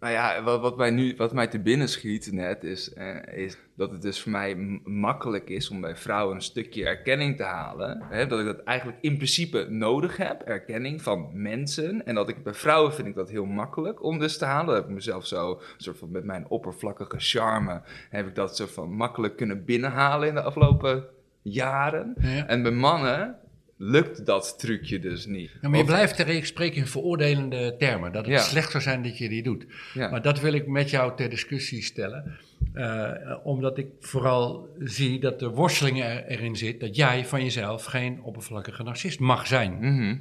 Nou ja, wat, wat, mij nu, wat mij te binnen schiet net is, eh, is dat het dus voor mij makkelijk is om bij vrouwen een stukje erkenning te halen. Hè, dat ik dat eigenlijk in principe nodig heb, erkenning van mensen. En dat ik bij vrouwen vind ik dat heel makkelijk om dus te halen. Dat heb ik mezelf zo, soort van met mijn oppervlakkige charme, heb ik dat soort van makkelijk kunnen binnenhalen in de afgelopen jaren. Ja. En bij mannen lukt dat trucje dus niet. Ja, maar je blijft er spreken in veroordelende termen. Dat het Ja. slecht zou zijn dat je die doet. Ja. Maar dat wil ik met jou ter discussie stellen. Eh, omdat ik vooral zie dat de worsteling er- erin zit dat jij van jezelf geen oppervlakkige narcist mag zijn. Mhm.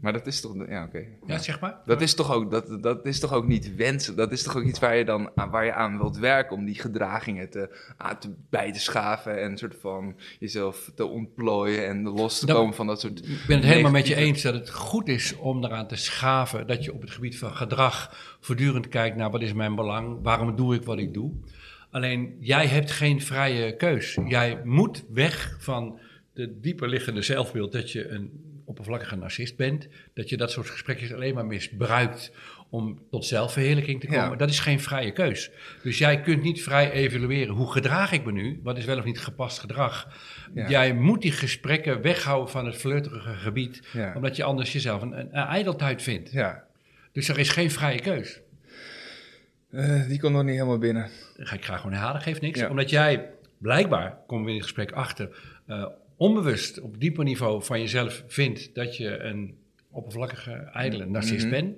Maar dat is toch... Ja, oké. Ja, zeg maar. Dat is, toch ook, dat, dat is toch ook niet wensen? Dat is toch ook iets waar je dan aan, waar je aan wilt werken om die gedragingen te, aan te, bij te schaven en een soort van jezelf te ontplooien en los te Dat- komen van dat soort. Ik ben het helemaal met je eens dat het goed is om eraan te schaven dat je op het gebied van gedrag voortdurend kijkt naar wat is mijn belang, waarom doe ik wat ik doe. Alleen jij hebt geen vrije keus. Jij moet weg van de dieper liggende zelfbeeld dat je een oppervlakkige narcist bent. Dat je dat soort gesprekjes alleen maar misbruikt om tot zelfverheerlijking te komen. Ja. Dat is geen vrije keus. Dus jij kunt niet vrij evalueren hoe gedraag ik me nu, wat is wel of niet gepast gedrag. Ja. Jij moet die gesprekken weghouden van het flirterige gebied, Ja. omdat je anders jezelf een, een, een ijdeltuit vindt. Ja, Dus er is geen vrije keus. Eh, die komt nog niet helemaal binnen. Ga ik graag gewoon herhalen, geeft niks. Ja. Omdat jij blijkbaar, komen we in het gesprek achter, eh, onbewust op dieper niveau van jezelf vindt dat je een oppervlakkige, ijdele narcist Mhm. bent.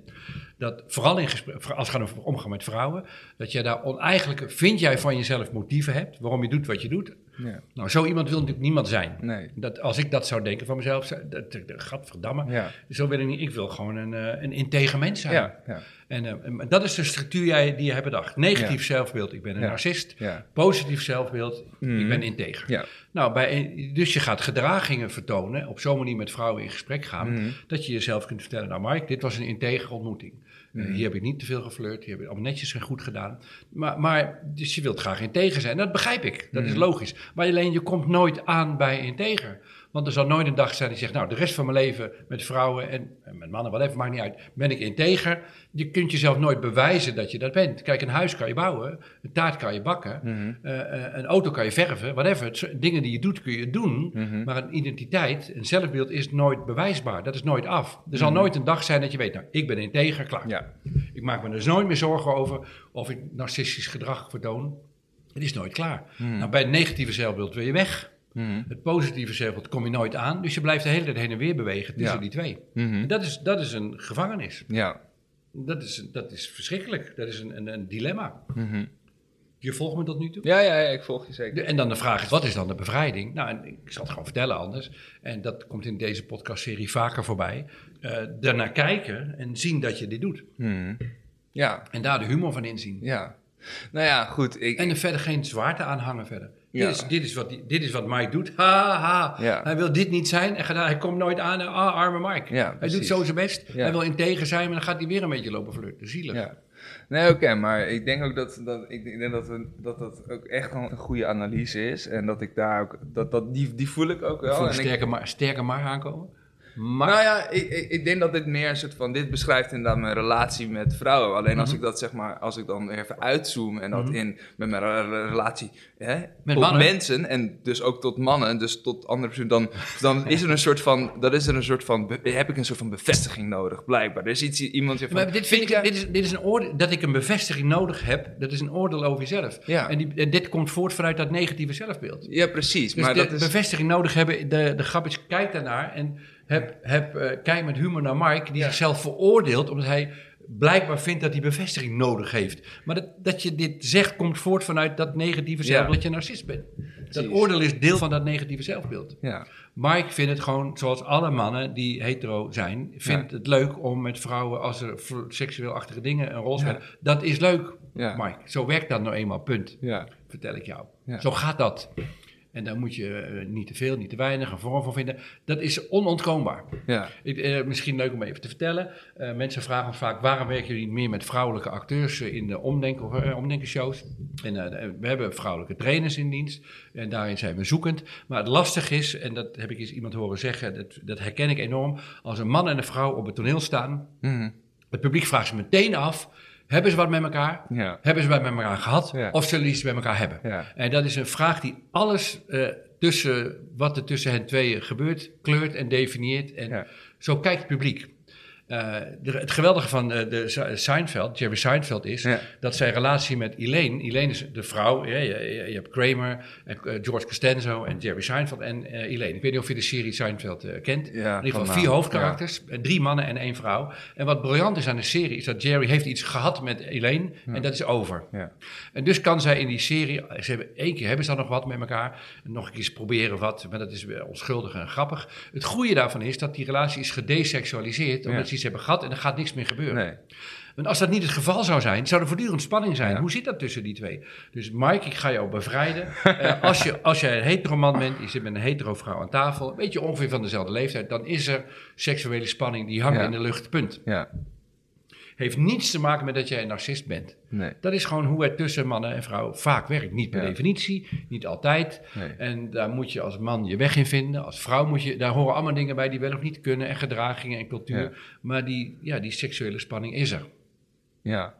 Dat vooral in gesprek, als het gaat over omgaan met vrouwen, dat jij daar oneigenlijke, vind jij van jezelf motieven hebt waarom je doet wat je doet. Ja. Nou, zo iemand wil natuurlijk niemand zijn. Nee. Dat, als ik dat zou denken van mezelf, zou- dat, dat, gadverdamme, Ja. zo wil ik niet. Ik wil gewoon een, eh, een integer mens zijn. Ja. En, eh, en dat is de structuur jij, die je hebt bedacht. Negatief zelfbeeld, ik ben een narcist. Positief zelfbeeld, ik Mhm. ben integer. Ja. Nou, bij, dus je gaat gedragingen vertonen, op zo'n manier met vrouwen in gesprek gaan, Mhm. dat je jezelf kunt vertellen, nou Mark, dit was een integer ontmoeting. Eh, Mhm. hier heb ik niet te veel geflirt, hier heb ik allemaal netjes en goed gedaan. Maar, maar dus je wilt graag integer zijn, dat begrijp ik, dat is Mhm. logisch. Maar alleen je komt nooit aan bij integer. Want er zal nooit een dag zijn die zegt, nou, de rest van mijn leven met vrouwen en, en met mannen, whatever, maakt niet uit, ben ik integer. Je kunt jezelf nooit bewijzen dat je dat bent. Kijk, een huis kan je bouwen, een taart kan je bakken, Mhm. eh, eh, een auto kan je verven, whatever. Het dingen die je doet kun je doen, Mhm. maar een identiteit, een zelfbeeld is nooit bewijsbaar. Dat is nooit af. Er zal Mhm. nooit een dag zijn dat je weet, nou, ik ben integer, klaar. Ja. Ik maak me dus nooit meer zorgen over of ik narcistisch gedrag vertoon. Het is nooit klaar. Nou, bij het negatieve zelfbeeld wil je weg. Mhm. Het positieve zelfbeeld kom je nooit aan. Dus je blijft de hele tijd heen en weer bewegen tussen Ja. die twee. Mhm. En dat is, dat is een gevangenis. Ja. Dat is, dat is verschrikkelijk. Dat is een, een, een dilemma. Mhm. Je volgt me tot nu toe? Ja, ja, ja, ik volg je zeker. En dan de vraag is, wat is dan de bevrijding? Nou, en ik zal het gewoon vertellen anders. En dat komt in deze podcastserie vaker voorbij. Eh daarnaar kijken en zien dat je dit doet. Hmm. Ja, En daar de humor van inzien. ja. Nou ja, goed. Ik, En er verder geen zwaarte aan hangen verder. Ja. Dit, is, dit, is wat, dit is wat Mike doet. Ha, ha. Ja. Hij wil dit niet zijn. En gaat- hij komt nooit aan. Ah, arme Mike. Ja, hij doet zo zijn best. Hij wil integer zijn, maar dan gaat hij weer een beetje lopen flirten. Zielig. Ja. Nee, oké, maar ik denk ook dat, dat, ik denk dat, we, dat dat ook echt een, goede analyse is. En dat ik daar ook, dat, dat, die, die voel ik ook wel. Voel En ik- maar, sterke maar aankomen. Maar, Nou ja, ik, ik, ik denk dat dit meer een soort van, dit beschrijft inderdaad mijn relatie met vrouwen. Alleen als Mhm. ik dat zeg maar, als ik dan even uitzoom en dat Mhm. in met mijn re- relatie hè, Met tot mannen. mensen en dus ook tot mannen, dus tot andere personen, dan, dan is er een soort van, dan is er een soort van, heb ik een soort van bevestiging nodig, blijkbaar. Er is iets, iemand van, Maar dit, vind ik, dit, is, dit is een oordeel, dat ik een bevestiging nodig heb, dat is een oordeel over jezelf. Ja. En, die, en dit komt voort vanuit dat negatieve zelfbeeld. Ja, precies. Dus maar dat is, bevestiging nodig hebben, de, de grap is, kijk daarnaar en heb, heb, eh, kijk met humor naar Mike, die Ja. zichzelf veroordeelt omdat hij blijkbaar vindt dat hij bevestiging nodig heeft. Maar dat, dat je dit zegt, komt voort vanuit dat negatieve Ja. zelfbeeld dat je narcist bent. Dat oordeel is deel van dat negatieve zelfbeeld. ja. Mike vindt het gewoon, zoals alle mannen die hetero zijn, vindt het leuk om met vrouwen, als er v- seksueel-achtige dingen een rol spelen. Dat is leuk, Ja. Mike. Zo werkt dat nou eenmaal, punt. Ja. Vertel ik jou. Zo gaat dat. En daar moet je eh, niet te veel, niet te weinig, een vorm van vinden. Dat is onontkoombaar. Ja. Ik, eh, misschien leuk om even te vertellen. Eh, mensen vragen ons vaak, waarom werken jullie niet meer met vrouwelijke acteurs in de omdenken, omdenkenshows? En we hebben vrouwelijke trainers in dienst en daarin zijn we zoekend. Maar het lastig is, en dat heb ik eens iemand horen zeggen, dat, dat herken ik enorm. Als een man en een vrouw op het toneel staan, Mhm. het publiek vraagt zich meteen af, hebben ze wat met elkaar? Ja. Hebben ze wat met elkaar gehad? Ja. Of zullen die iets met elkaar hebben? Ja. En dat is een vraag die alles eh, tussen wat er tussen hen tweeën gebeurt, kleurt en definieert. En zo kijkt het publiek. Eh, de- het geweldige van eh, de Se- Seinfeld, Jerry Seinfeld, is Ja. dat zijn relatie met Elaine, Elaine is de vrouw, ja, je, je- hebt Kramer, en, eh, George Costanzo en Jerry Seinfeld en Elaine. Ik weet niet of je de serie Seinfeld kent. Ja, In ieder van geval vier hoofdkarakters, drie mannen en één vrouw. En wat briljant is aan de serie, is dat Jerry heeft iets gehad met Elaine en dat is over. Ja. En dus kan zij in die serie, ze hebben één keer hebben ze dan nog wat met elkaar, nog een keer eens proberen wat, maar dat is weer onschuldig en grappig. Het goede daarvan is dat die relatie is gedesexualiseerd, omdat Hebben gehad en er gaat niks meer gebeuren. Nee. Want als dat niet het geval zou zijn, zou er voortdurend spanning zijn. Ja. Hoe zit dat tussen die twee? Dus Mike, ik ga jou bevrijden. Eh, als, je, als jij een hetero man bent, je zit met een hetero vrouw aan tafel, weet je ongeveer van dezelfde leeftijd, dan is er seksuele spanning die hangt Ja. in de lucht, punt. Ja. Heeft niets te maken met dat jij een narcist bent. Nee. Dat is gewoon hoe het tussen mannen en vrouwen vaak werkt. Niet per Ja. definitie, niet altijd. Nee. En daar moet je als man je weg in vinden. Als vrouw moet je, daar horen allemaal dingen bij die wel of niet kunnen. En gedragingen en cultuur. Ja. Maar die, ja, die seksuele spanning is er. Ja.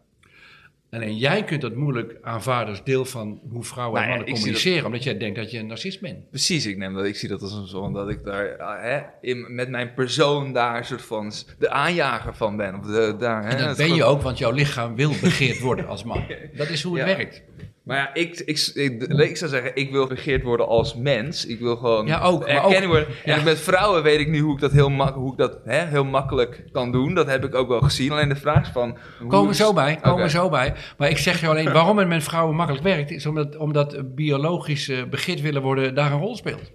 Alleen jij kunt dat moeilijk aanvaarden als deel van hoe vrouwen en Nou mannen dat- communiceren. Omdat jij denkt dat je een narcist bent. Precies, ik, neem dat, ik zie dat als een zo, dat ik daar ah, hè, in, met mijn persoon daar een soort van de aanjager van ben. Of de, daar, hè, En dat ben je ook, want jouw lichaam wil begeerd worden als man. Dat is hoe het Ja. werkt. Maar ja, ik, ik, ik, ik zou zeggen, ik wil begeerd worden als mens. Ik wil gewoon Ja, ook, erkennen ook- worden. ja. En met vrouwen weet ik nu hoe ik dat, heel, mak hoe ik dat hè, heel makkelijk kan doen. Dat heb ik ook wel gezien. Alleen de vraag is van... Komen we zo bij, komen zo bij. Maar ik zeg je alleen, waarom het met vrouwen makkelijk werkt, is omdat, omdat biologisch begeerd willen worden daar een rol speelt.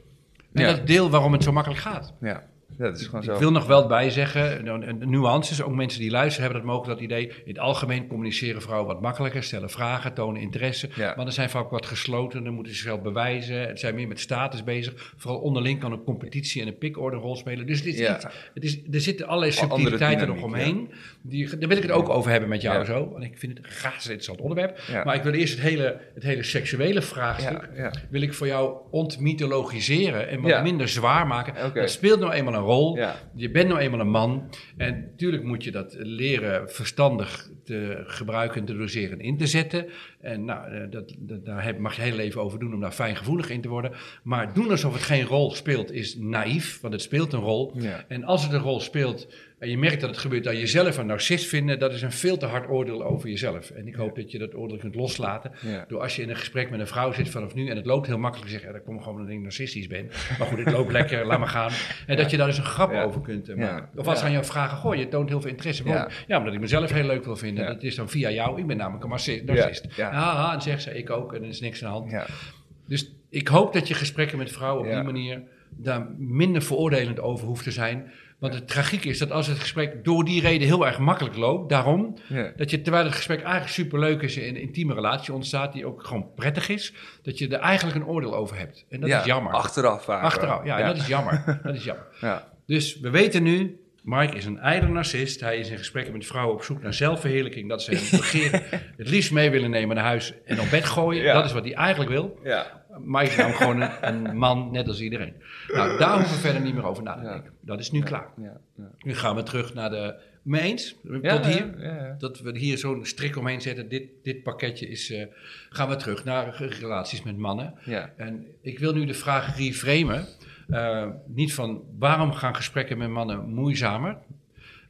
En Ja. dat is deel waarom het zo makkelijk gaat. Ja, dat is gewoon zo. Ik wil nog wel bij zeggen, nuances, ook mensen die luisteren hebben dat mogelijk dat idee. In het algemeen communiceren vrouwen wat makkelijker, stellen vragen, tonen interesse. Ja. Mannen zijn vaak wat gesloten, dan moeten ze zichzelf bewijzen. Het zijn meer met status bezig. Vooral onderling kan een competitie en een pikorde een rol spelen. Dus het is Ja. iets, het is, er zitten allerlei subtiliteiten nog omheen. Die, daar wil ik het ook over hebben met jou zo. Want ik vind het een graag interessant onderwerp. Maar ik wil eerst het hele, het hele seksuele vraagstuk wil ik voor jou ontmythologiseren en wat minder zwaar maken. Het speelt nou eenmaal een rol. Ja. Je bent nou eenmaal een man. En natuurlijk moet je dat leren verstandig te gebruiken, te doseren en in te zetten. En nou, eh, dat, dat, daar heb- mag je heel even over doen om daar fijngevoelig in te worden. Maar doen alsof het geen rol speelt is naïef, want het speelt een rol. Ja. En als het een rol speelt, En je merkt dat het gebeurt aan jezelf een narcist vinden, dat is een veel te hard oordeel over jezelf. En ik hoop dat je dat oordeel kunt loslaten. Ja. Door als je in een gesprek met een vrouw zit vanaf nu en het loopt heel makkelijk, zeg je, ja, dat komt gewoon omdat ik narcistisch ben. Maar goed, het loopt lekker, laat maar gaan. En dat je daar dus een grap over kunt eh, maken. Of als ze aan jou vragen, goh, je toont heel veel interesse. Ja. Omdat ik mezelf heel leuk wil vinden. Dat is dan via jou. Ik ben namelijk een narci- narcist. Ja. Haha, en zegt ze, ik ook. En er is niks aan de hand. Dus ik hoop dat je gesprekken met vrouwen op die manier daar minder veroordelend over hoeft te zijn. Want het tragiek is dat als het gesprek door die reden heel erg makkelijk loopt, daarom, dat je terwijl het gesprek eigenlijk superleuk is en een intieme relatie ontstaat, die ook gewoon prettig is, dat je er eigenlijk een oordeel over hebt. En dat is jammer. Achteraf vaak. Achteraf, ja, ja. En dat is jammer. dat is jammer. Ja. Dus we weten nu, Mike is een ijdele narcist. Hij is in gesprekken met vrouwen op zoek naar zelfverheerlijking. Dat ze hem begeren, het liefst mee willen nemen naar huis en op bed gooien. Ja. Dat is wat hij eigenlijk wil. Ja. Mike is nou gewoon een, een man, net als iedereen. Nou, daar hoeven we verder niet meer over na te denken. Dat is nu klaar. Nu gaan we terug naar de... Mee eens? Ja, Tot hier? Ja, ja. Dat we hier zo'n strik omheen zetten. Dit, dit pakketje is... eh, gaan we terug naar relaties met mannen. ja. En ik wil nu de vraag reframen. Eh, niet van waarom gaan gesprekken met mannen moeizamer?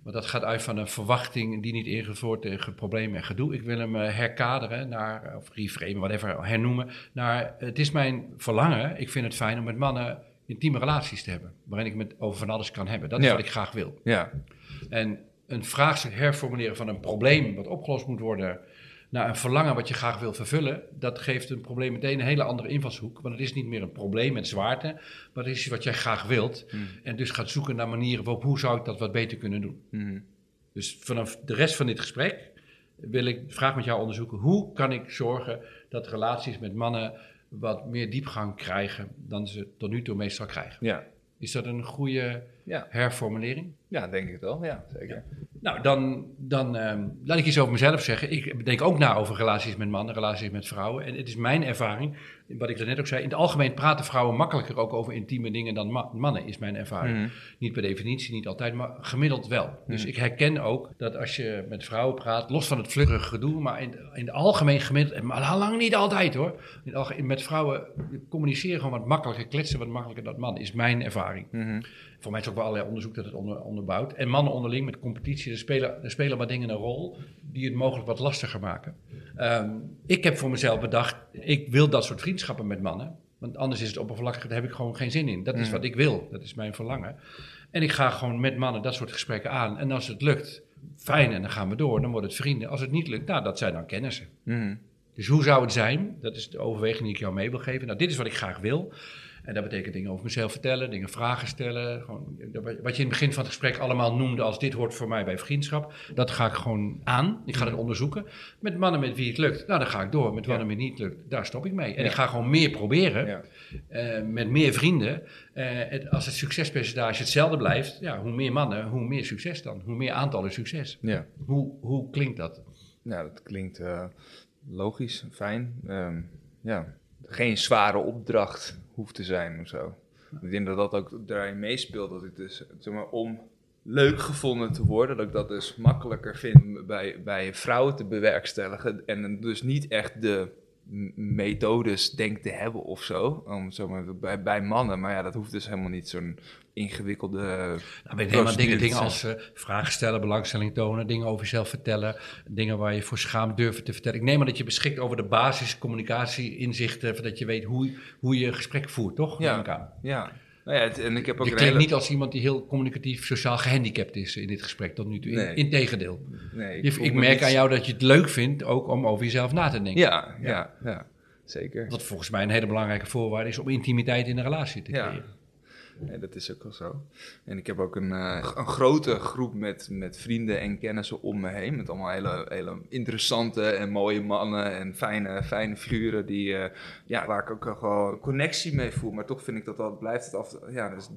Want dat gaat uit van een verwachting die niet ingevuld wordt tegen problemen en gedoe. Ik wil hem eh, herkaderen naar, of reframen, whatever, hernoemen. Naar het is mijn verlangen. Ik vind het fijn om met mannen intieme relaties te hebben. Waarin ik met over van alles kan hebben. Dat is Ja. wat ik graag wil. Ja. En een vraagstuk herformuleren van een probleem wat opgelost moet worden naar een verlangen wat je graag wil vervullen, dat geeft een probleem meteen een hele andere invalshoek. Want het is niet meer een probleem met zwaarte, maar het is iets wat jij graag wilt. Hmm. En dus gaat zoeken naar manieren waarop hoe zou ik dat wat beter kunnen doen. Mhm. Dus vanaf de rest van dit gesprek wil ik vraag met jou onderzoeken hoe kan ik zorgen dat relaties met mannen wat meer diepgang krijgen dan ze tot nu toe meestal krijgen. Ja. Is dat een goede Ja. herformulering? Ja, denk ik wel. Ja, zeker. Nou, dan, dan ehm, laat ik iets over mezelf zeggen. Ik denk ook na over relaties met mannen, relaties met vrouwen. En het is mijn ervaring, wat ik net ook zei. In het algemeen praten vrouwen makkelijker ook over intieme dingen dan ma- mannen, is mijn ervaring. Mhm. Niet per definitie, niet altijd, maar gemiddeld wel. Dus Mhm. ik herken ook dat als je met vrouwen praat, los van het vlugge gedoe, maar in, in het algemeen gemiddeld, en maar lang niet altijd hoor. In het algemeen, met vrouwen communiceren gewoon wat makkelijker, kletsen wat makkelijker dan mannen, is mijn ervaring. Mhm. Voor mij is ook wel allerlei onderzoek dat het onder, onderbouwt. En mannen onderling met competitie, er spelen, er spelen wat dingen een rol die het mogelijk wat lastiger maken. Ehm, ik heb voor mezelf bedacht, ik wil dat soort vriendschappen met mannen. Want anders is het oppervlakkig, daar heb ik gewoon geen zin in. Dat is Mm. wat ik wil, dat is mijn verlangen. En ik ga gewoon met mannen dat soort gesprekken aan. En als het lukt, fijn, en dan gaan we door. Dan wordt het vrienden. Als het niet lukt, nou, dat zijn dan kennissen. Mhm. Dus hoe zou het zijn? Dat is de overweging die ik jou mee wil geven. Nou, dit is wat ik graag wil. En dat betekent dingen over mezelf vertellen, dingen vragen stellen. Gewoon, wat je in het begin van het gesprek allemaal noemde als dit hoort voor mij bij vriendschap. Dat ga ik gewoon aan. Ik ga dat onderzoeken. Met mannen met wie het lukt, nou dan ga ik door. Met mannen met niet lukt, daar stop ik mee. En ik ga gewoon meer proberen. Eh, met meer vrienden. Eh, het- als het succespercentage hetzelfde blijft, ja, hoe meer mannen, hoe meer succes dan. Hoe meer aantallen succes. Ja. Hoe, hoe klinkt dat? Nou, dat klinkt eh, logisch, fijn. Ehm, ja, geen zware opdracht hoeft te zijn of zo. Ik denk dat dat ook daarin meespeelt. Dat ik dus, zeg maar, om leuk gevonden te worden, dat ik dat dus makkelijker vind bij, bij vrouwen te bewerkstelligen. En dus niet echt de methodes denk te hebben of zo. Om, zo maar, bij, bij mannen. Maar ja, dat hoeft dus helemaal niet zo'n ingewikkelde. Nou, weet helemaal dingen, dingen als eh, vragen stellen, belangstelling tonen, dingen over jezelf vertellen, dingen waar je voor schaamt durven te vertellen. Ik neem aan dat je beschikt over de basis communicatie, inzichten, dat je weet hoe, hoe je een gesprek voert, toch? Ja. Ja, nou ja het- en ik heb ook Je klinkt hele... niet als iemand die heel communicatief, sociaal gehandicapt is in dit gesprek tot nu toe. In- Nee. Integendeel. Nee, Je- ik me merk niet- aan jou dat je het leuk vindt ook om over jezelf na te denken. Ja, ja, ja, zeker. Wat volgens mij een hele belangrijke voorwaarde is om intimiteit in een relatie te Ja. Nee, dat is ook wel zo. En ik heb ook een, eh, een grote groep met, met vrienden en kennissen om me heen. Met allemaal hele, hele interessante en mooie mannen en fijne, fijne figuren. Die, eh, ja, waar ik ook gewoon connectie mee voel. Maar toch vind ik dat dat blijft het af. Ja, dus,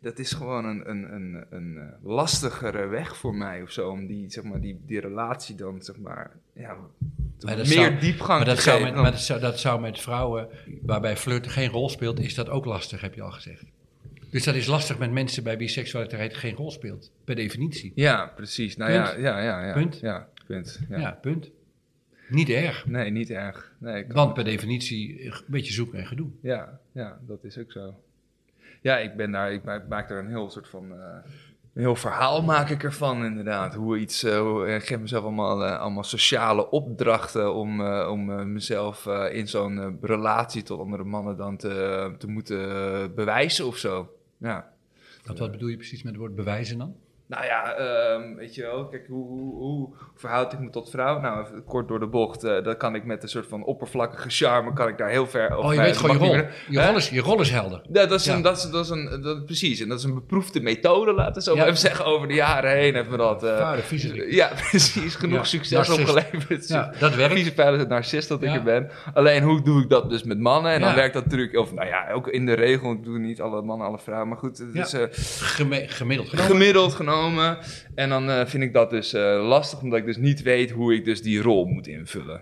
dat is gewoon een, een, een, een eh, lastigere weg voor mij of zo. Om die, zeg maar, die, die relatie dan, zeg maar, ja, Maar meer zou- diepgang Maar dat te zou, geven. met, maar dat, zou, dat zou met vrouwen waarbij flirten geen rol speelt, is dat ook lastig, heb je al gezegd. Dus dat is lastig met mensen bij wie seksualiteit geen rol speelt, per definitie. Ja, precies. Nou Punt. ja, ja, ja, ja. Punt. Ja, punt. Ja. Ja, punt. Niet erg, Nee, niet erg. Nee, want per definitie een beetje zoeken en gedoe. Ja, ja, dat is ook zo. Ja, ik ben daar, ik ma- ik maak daar een heel soort van eh, Een heel verhaal maak ik ervan, inderdaad. Hoe iets, eh, hoe, ik geef mezelf allemaal, eh, allemaal sociale opdrachten om, eh, om eh, mezelf eh, in zo'n eh, relatie tot andere mannen dan te, te moeten bewijzen of zo. Ja. Wat, wat bedoel je precies met het woord bewijzen dan? Nou ja, ehm, weet je wel, kijk, hoe, hoe, hoe verhoud ik me tot vrouw? Nou, even kort door de bocht, eh, dat kan ik met een soort van oppervlakkige charme, kan ik daar heel ver... of, Oh, je weet gewoon je rol. Je is, je rol is helder. Ja, dat is, Ja. Een, dat is, dat is een, dat, precies. En dat is een beproefde methode, laten we zo Ja. even zeggen. Over de jaren heen hebben we dat. viezerik. ja, precies. Genoeg Ja, succes opgeleverd. Ja, dat werkt. Vieze vuile narcist dat ik er ben. Alleen, hoe doe ik dat dus met mannen? En dan werkt dat natuurlijk... Of nou ja, ook in de regel. Ik doe niet alle mannen, alle vrouwen. Maar goed, het is... eh, gemiddeld genomen. gemiddeld genomen. En dan eh, vind ik dat dus eh, lastig, omdat ik dus niet weet hoe ik dus die rol moet invullen.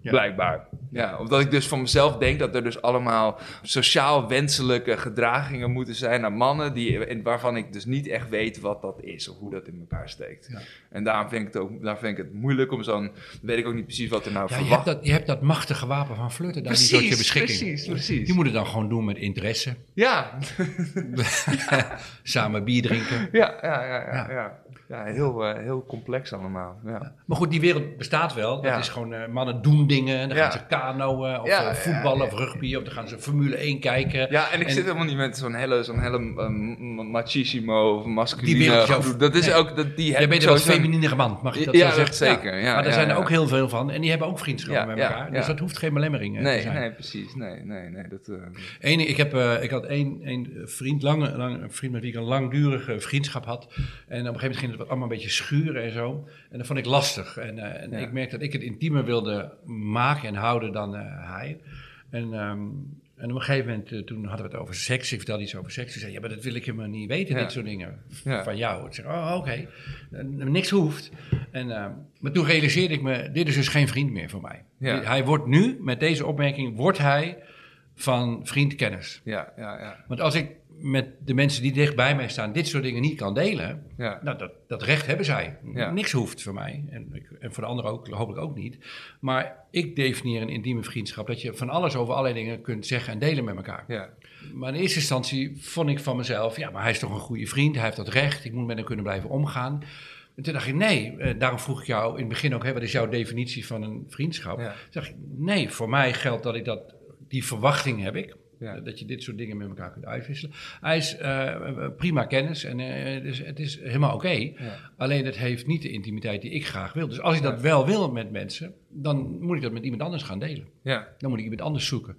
Ja. Blijkbaar. Ja, omdat ik dus van mezelf denk dat er dus allemaal sociaal wenselijke gedragingen moeten zijn naar mannen, die, waarvan ik dus niet echt weet wat dat is of hoe dat in elkaar steekt. Ja. En daarom vind ik het ook daar vind ik het moeilijk om zo'n, weet ik ook niet precies wat er nou Ja, je, hebt verwacht. dat, je hebt dat machtige wapen van flirten daar niet tot je beschikking. precies, precies. Die moet het dan gewoon doen met interesse. Ja. Samen bier drinken. ja, ja, ja, ja, Ja. ja. Heel, eh, heel complex allemaal. Ja. Maar goed, die wereld bestaat wel. Dat Ja. is gewoon, eh, mannen doen dingen. En dan gaan ze kanoën, of Ja, eh, voetballen, ja, of rugby. Of dan gaan ze Formule 1 kijken. Ja, en ik En- zit helemaal niet met zo'n hele, zo'n hele eh, m- machismo of masculine Die. Dat is nee. ook, dat, die Jij bent ik sowieso- feminine man, mag je dat Ja, zo zeggen? zeker, ja, maar er zijn er ook heel veel van. En die hebben ook vriendschappen met elkaar. Dus dat hoeft geen belemmering eh, te Nee, zijn. nee, precies. Nee, nee, nee. Dat, eh, Eén, ik, heb, eh, ik had één, één vriend, lange, lang, een vriend met wie ik een langdurige vriendschap had. En op een gegeven moment ging het allemaal een beetje schuren en zo. En dat vond ik lastig. En, eh, en ik merkte dat ik het intiemer wilde maken en houden dan eh, hij. En, ehm, en op een gegeven moment, eh, toen hadden we het over seks. Ik vertelde iets over seks. Hij zei, ja, maar dat wil ik helemaal niet weten, Ja. dit soort dingen Ja. van jou. Ik zeg, oh, oké. Eh, niks hoeft. En, ehm, maar toen realiseerde ik me, dit is dus geen vriend meer voor mij. Ja. Hij wordt nu, met deze opmerking, wordt hij van vriend kennis. ja, ja, ja. Want als ik met de mensen die dicht bij mij staan dit soort dingen niet kan delen, ja. nou, dat, dat recht hebben zij. Ja. Niks hoeft voor mij. En, ik- en voor de anderen ook, hopelijk ook niet. Maar ik definieer een intieme vriendschap dat je van alles over allerlei dingen kunt zeggen en delen met elkaar. ja. Maar in eerste instantie vond ik van mezelf, ja, maar hij is toch een goede vriend, hij heeft dat recht, ik moet met hem kunnen blijven omgaan. En toen dacht ik, nee, eh, daarom vroeg ik jou in het begin ook, hè, wat is jouw definitie van een vriendschap? Toen dacht ik, nee, voor mij geldt dat ik dat, die verwachting heb ik. Ja. Dat je dit soort dingen met elkaar kunt uitwisselen. Hij is eh, prima kennis en eh, dus het is helemaal oké. Ja. Alleen het heeft niet de intimiteit die ik graag wil. Dus als ik dat wel wil met mensen, dan moet ik dat met iemand anders gaan delen. ja. Dan moet ik iemand anders zoeken.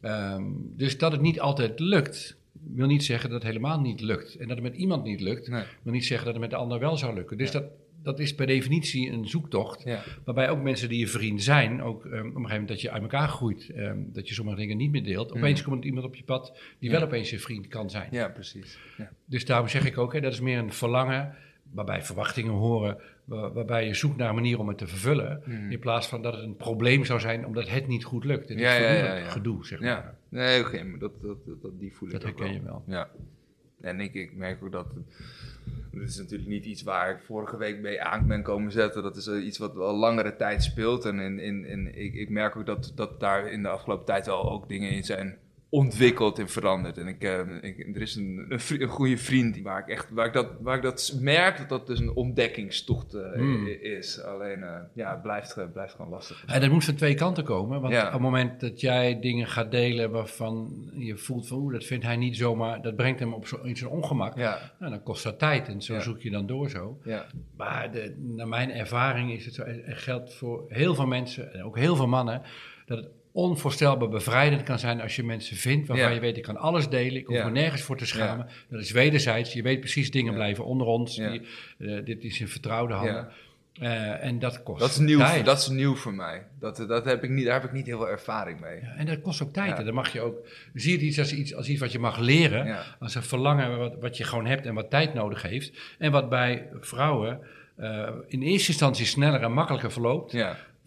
Ehm, dus dat het niet altijd lukt, wil niet zeggen dat het helemaal niet lukt. En dat het met iemand niet lukt, Nee. wil niet zeggen dat het met de ander wel zou lukken. Dus dat, dat is per definitie een zoektocht. Ja. Waarbij ook mensen die je vriend zijn, ook ehm, op een gegeven moment dat je uit elkaar groeit, ehm, dat je sommige dingen niet meer deelt. Opeens komt iemand op je pad die Ja. wel opeens je vriend kan zijn. ja, precies. Ja. Dus daarom zeg ik ook, hè, dat is meer een verlangen, waarbij verwachtingen horen, wa- waarbij je zoekt naar een manier om het te vervullen. In plaats van dat het een probleem zou zijn omdat het niet goed lukt. Het is Ja, gedoe, zeg maar. Ja. Nee, oké, maar dat, dat, dat, die voel ik Dat ook herken je wel. Ja. En ik, merk ook dat. Dit is natuurlijk niet iets waar ik vorige week mee aan ben komen zetten. Dat is iets wat al langere tijd speelt. En, in, in, in, ik, ik merk ook dat, dat daar in de afgelopen tijd wel ook dingen in zijn ontwikkeld en veranderd. En ik, eh, ik, er is een, een, vri- een goede vriend waar ik echt waar ik dat, waar ik dat merk dat dat dus een ontdekkingstocht eh, Hmm. is. Alleen eh, ja, het blijft, blijft gewoon lastig. En dat moet van twee kanten komen. Want Ja. op het moment dat jij dingen gaat delen waarvan je voelt van oeh, dat vindt hij niet zomaar, dat brengt hem op zo, in zijn ongemak. Ja, Nou, dan kost dat tijd en zo Ja. zoek je dan door zo. ja, Maar de, naar mijn ervaring is het zo, geldt voor heel veel mensen, en ook heel veel mannen, dat het onvoorstelbaar bevrijdend kan zijn als je mensen vindt waarvan Ja. je weet, ik kan alles delen, ik hoef Ja. me nergens voor te schamen. Dat is wederzijds, je weet precies, dingen blijven onder ons, die, eh, dit is in vertrouwde handen. Eh, en dat kost Dat is nieuw, tijd. dat is nieuw voor mij. Dat, dat heb ik niet, daar heb ik niet heel veel ervaring mee. Ja, en dat kost ook tijd. Ja. En dan mag je ook, zie het iets als iets, als iets wat je mag leren, Ja. als een verlangen wat, wat je gewoon hebt en wat tijd nodig heeft. En wat bij vrouwen eh, in eerste instantie sneller en makkelijker verloopt.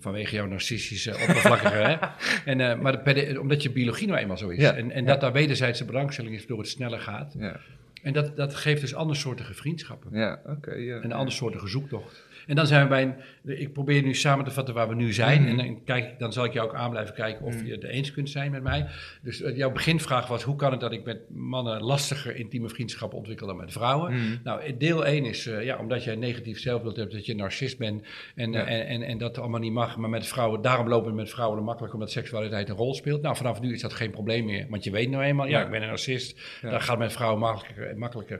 Vanwege jouw narcistische oppervlakkige. hè? En, eh, maar de- omdat je biologie nou eenmaal zo is. Ja. En, en Ja. dat daar wederzijdse belangstelling is, waardoor het sneller gaat. ja, En dat, dat geeft dus andersoortige vriendschappen. Ja, oké. ja. En een andersoortige zoektocht. En dan zijn we bij een, ik probeer nu samen te vatten waar we nu zijn. Mhm. En dan, kijk, dan zal ik jou ook aan blijven kijken of Mhm. je het eens kunt zijn met mij. Dus eh, jouw beginvraag was, hoe kan het dat ik met mannen lastiger intieme vriendschappen ontwikkel dan met vrouwen? Nou, deel 1 is, eh, ja, omdat jij een negatief zelfbeeld hebt, dat je een narcist bent en, Ja. eh, en, en, en dat allemaal niet mag. Maar met vrouwen, daarom lopen we met vrouwen makkelijk, omdat seksualiteit een rol speelt. Nou, vanaf nu is dat geen probleem meer, want je weet nou eenmaal, ja, Ja. ik ben een narcist. Ja. Dat gaat met vrouwen makkelijker. makkelijker.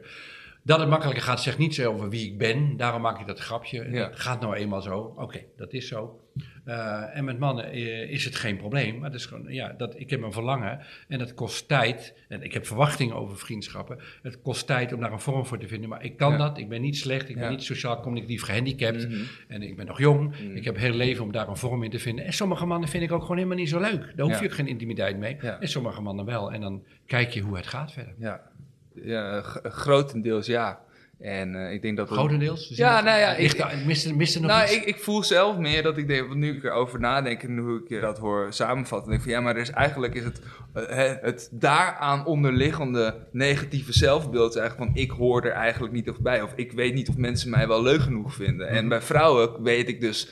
Dat het makkelijker gaat, zegt niet zo over wie ik ben. Daarom maak ik dat grapje. Ja. Dat gaat nou eenmaal zo. Oké, dat is zo. Eh, en met mannen eh, is het geen probleem. Maar het is gewoon, ja, dat, ik heb een verlangen. En dat kost tijd. En ik heb verwachtingen over vriendschappen. Het kost tijd om daar een vorm voor te vinden. Maar ik kan Ja. dat. Ik ben niet slecht. Ik Ja. ben niet sociaal-cognitief gehandicapt. Mhm. En ik ben nog jong. Mhm. Ik heb heel leven om daar een vorm in te vinden. En sommige mannen vind ik ook gewoon helemaal niet zo leuk. Daar hoef je ook geen intimiteit mee. En sommige mannen wel. En dan kijk je hoe het gaat verder. Ja, ja grotendeels ja. En eh, ik denk dat... het- Grotendeels? Dus Ja, nou ja, ik- ligt nog nou, iets? ik, ik voel zelf meer dat ik denk, want nu ik erover nadenk en hoe ik dat hoor samenvatten, denk ik van ja, maar er is eigenlijk is het, eh, het, daaraan onderliggende negatieve zelfbeeld eigenlijk van ik hoor er eigenlijk niet of bij, of ik weet niet of mensen mij wel leuk genoeg vinden. En bij vrouwen weet ik dus,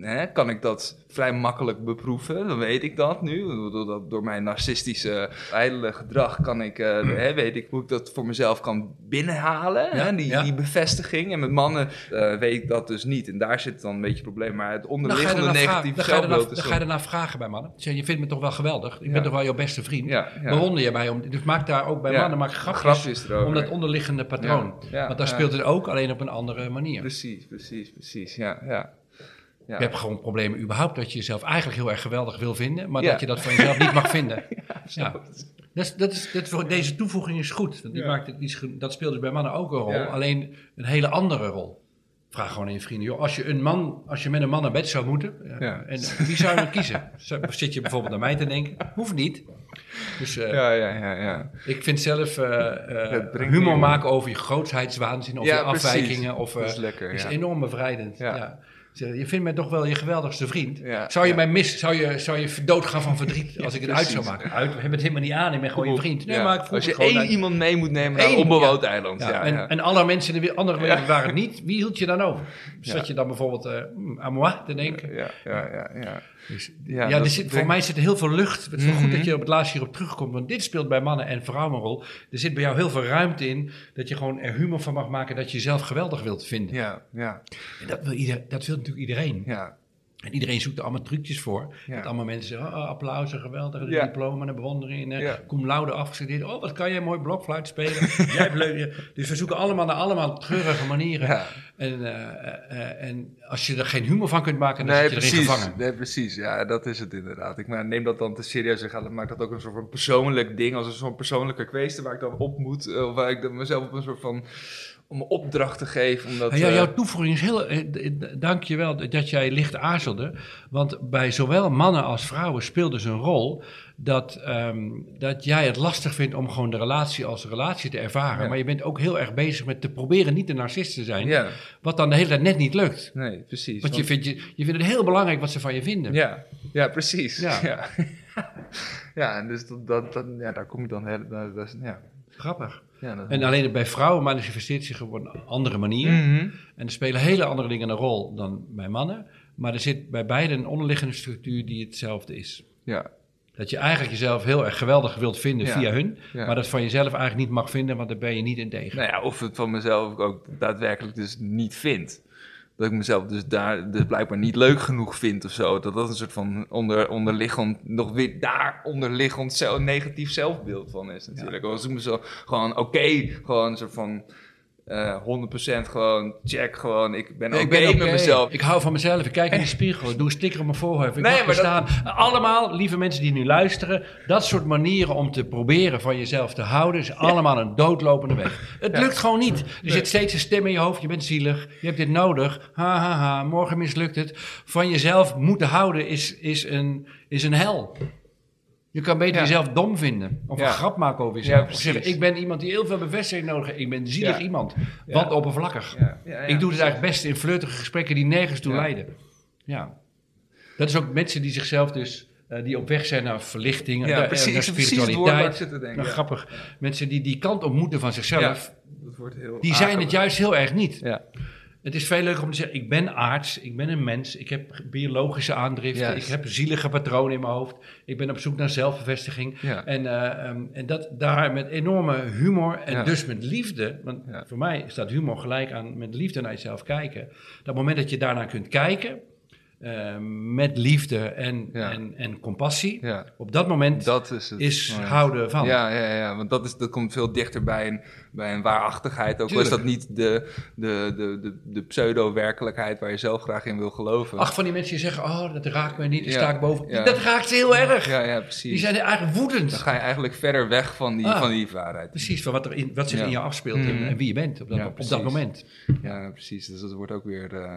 hè, kan ik dat vrij makkelijk beproeven, dan weet ik dat nu, door, door, mijn narcistische ijdele gedrag kan ik, eh, hè, weet ik hoe ik dat voor mezelf kan binnenhalen, hè, die, ja. die bevestiging. En met mannen eh, weet ik dat dus niet. En daar zit dan een beetje het probleem. Maar het je onderliggende negatieve zelfbeeld is Dan ga je ernaar vragen bij mannen. Zeg, je vindt me toch wel geweldig? Ik Ja. ben toch wel jouw beste vriend? Bewonder je mij om. Dus maak daar ook bij mannen maak grapjes, grapjes om dat onderliggende patroon. Want daar speelt het ook, alleen op een andere manier. Precies, precies, precies. Ja, ja. Ja. Je hebt gewoon problemen überhaupt dat je jezelf eigenlijk heel erg geweldig wil vinden, maar Ja. dat je dat van jezelf niet mag vinden. Ja. Dat is, dat is, dat voor- deze toevoeging is goed. Want die maakt het, ge- dat speelt dus bij mannen ook een rol, alleen een hele andere rol. Vraag gewoon aan je vrienden, joh, als je, een man, als je met een man naar bed zou moeten, eh, Ja. en wie zou je dan kiezen? Zit je bijvoorbeeld naar mij te denken? Hoeft niet. Dus eh, Ja, ja, ja, ja. ik vind zelf eh, humor maken over je grootheidswaanzin of Ja, je precies. afwijkingen. Of, Dat is lekker, is ja. enorm bevrijdend. Ja. Je vindt mij toch wel je geweldigste vriend. Ja, zou je ja. mij mis, zou je, zou je doodgaan van verdriet als ik het uit zou maken? Uit, we hebben het helemaal niet aan, ik ben gewoon je vriend. Nee, Ja. maar ik voel Als je één uit- iemand mee moet nemen naar een onbewoond ja. eiland. Ja, Ja, en, ja. en alle mensen in de andere wereld waren het niet. Wie hield je dan over? Zat Ja. je dan bijvoorbeeld eh, hmm, aan moi te denken? ja, ja, ja, ja. Dus, Ja, ja, dat er zit, denk- voor mij zit er heel veel lucht. Het is wel Mhm. goed dat je op het laatst hierop terugkomt. Want dit speelt bij mannen en vrouwen een rol. Er zit bij jou heel veel ruimte in. Dat je gewoon er humor van mag maken. Dat je jezelf geweldig wilt vinden. Ja, ja, En dat wil, ieder, dat wil natuurlijk iedereen. ja. En iedereen zoekt er allemaal trucjes voor. Ja. Dat allemaal mensen zeggen, oh, applaus, en geweldig, Ja. diploma en bewondering. En, Ja. Cum laude afgestudeerd. Oh, wat kan jij mooi blokfluit spelen. Jij hebt leuk. Dus we zoeken allemaal naar allemaal treurige manieren. Ja. En, eh, eh, eh, en als je er geen humor van kunt maken, dan Nee, zit je erin precies. gevangen. Nee, precies. Ja, dat is het inderdaad. Ik maar, neem dat dan te serieus en ga, maak dat ook een soort van persoonlijk ding, als een soort persoonlijke kwestie waar ik dan op moet, eh, of waar ik dan mezelf op een soort van om een opdracht te geven. Omdat, Ja, eh, jouw toevoeging is heel. eh, Dank je wel dat jij licht aarzelde. Want bij zowel mannen als vrouwen speelt dus een rol. Dat, ehm, dat jij het lastig vindt om gewoon de relatie als relatie te ervaren. Ja. Maar je bent ook heel erg bezig met te proberen niet de narcist te zijn. ja, Wat dan de hele tijd net niet lukt. nee, precies. Want je vindt, je, je vindt het heel belangrijk wat ze van je vinden. Ja, ja, precies. Ja. Ja, ja. en dus dat, dat, dat, ja, daar kom ik dan heel... Dat, ja. Grappig. Ja, dat, En alleen bij vrouwen manifesteert zich op een andere manier. Mhm. En er spelen hele andere dingen een rol dan bij mannen. Maar er zit bij beiden een onderliggende structuur die hetzelfde is. Ja, Dat je eigenlijk jezelf heel erg geweldig wilt vinden Ja. via hun. Ja. Maar dat van jezelf eigenlijk niet mag vinden, want daar ben je niet in tegen. nou ja, of het van mezelf ook daadwerkelijk dus niet vind. Dat ik mezelf dus daar dus blijkbaar niet leuk genoeg vind of zo. Dat dat een soort van onder, onderliggend, nog weer daar onderliggend zelf, negatief zelfbeeld van is natuurlijk. Als ik mezelf gewoon oké, gewoon een soort van eh 100% gewoon check, gewoon ik ben oké met oké. mezelf. Ik hou van mezelf. Ik kijk in de spiegel. Ik doe een sticker op mijn voorhoofd. Ik Nee, mag maar staan. Allemaal, lieve mensen die nu luisteren. Dat soort manieren om te proberen van jezelf te houden... is allemaal een doodlopende weg. Het Ja. lukt gewoon niet. Er zit steeds een stem in je hoofd. Je bent zielig. Je hebt dit nodig. Ha, ha, ha. Morgen mislukt het. Van jezelf moeten houden is, is, een, is een hel. Je kan beter Ja. jezelf dom vinden. Of Ja. een grap maken over Ja, jezelf. precies. zeggen, ik ben iemand die heel veel bevestiging nodig heeft. Ik ben zielig Ja. iemand. Ja. Wat oppervlakkig. Ja, ja, ja. Ik doe het eigenlijk best in flirtige gesprekken die nergens toe Ja. leiden. Ja. Dat is ook mensen die zichzelf dus, eh, die op weg zijn naar verlichting, Ja, naar, precies, naar precies spiritualiteit. te denken. Nou, ja. grappig. Mensen die die kant op moeten van zichzelf, Dat wordt heel Die zijn het juist heel erg niet. Ja, Het is veel leuker om te zeggen, ik ben arts, ik ben een mens, ik heb biologische aandriften, ik heb zielige patronen in mijn hoofd, ik ben op zoek naar zelfbevestiging. ja. En, eh, ehm, en dat daar met enorme humor en Ja. dus met liefde, want Ja. voor mij staat humor gelijk aan met liefde naar jezelf kijken. Dat moment dat je daarnaar kunt kijken, eh, met liefde en, Ja. en, en compassie, ja. op dat moment Dat is het. is moment. houden van. Ja, ja, ja, want dat, is, dat komt veel dichter bij een, bij een waarachtigheid. Ook al is dat niet de, de, de, de, de pseudo-werkelijkheid waar je zelf graag in wil geloven. Ach, van die mensen die zeggen, oh, dat raakt mij niet, die Ja. sta ik boven. Dat raakt ze heel erg. ja, ja, precies. Die zijn eigenlijk woedend. Dan ga je eigenlijk verder weg van die, Ah. van die waarheid. Precies, van wat, er in, wat zich in je afspeelt en, Mhm. en wie je bent op dat, op dat moment. Ja, precies. Dus dat wordt ook weer eh,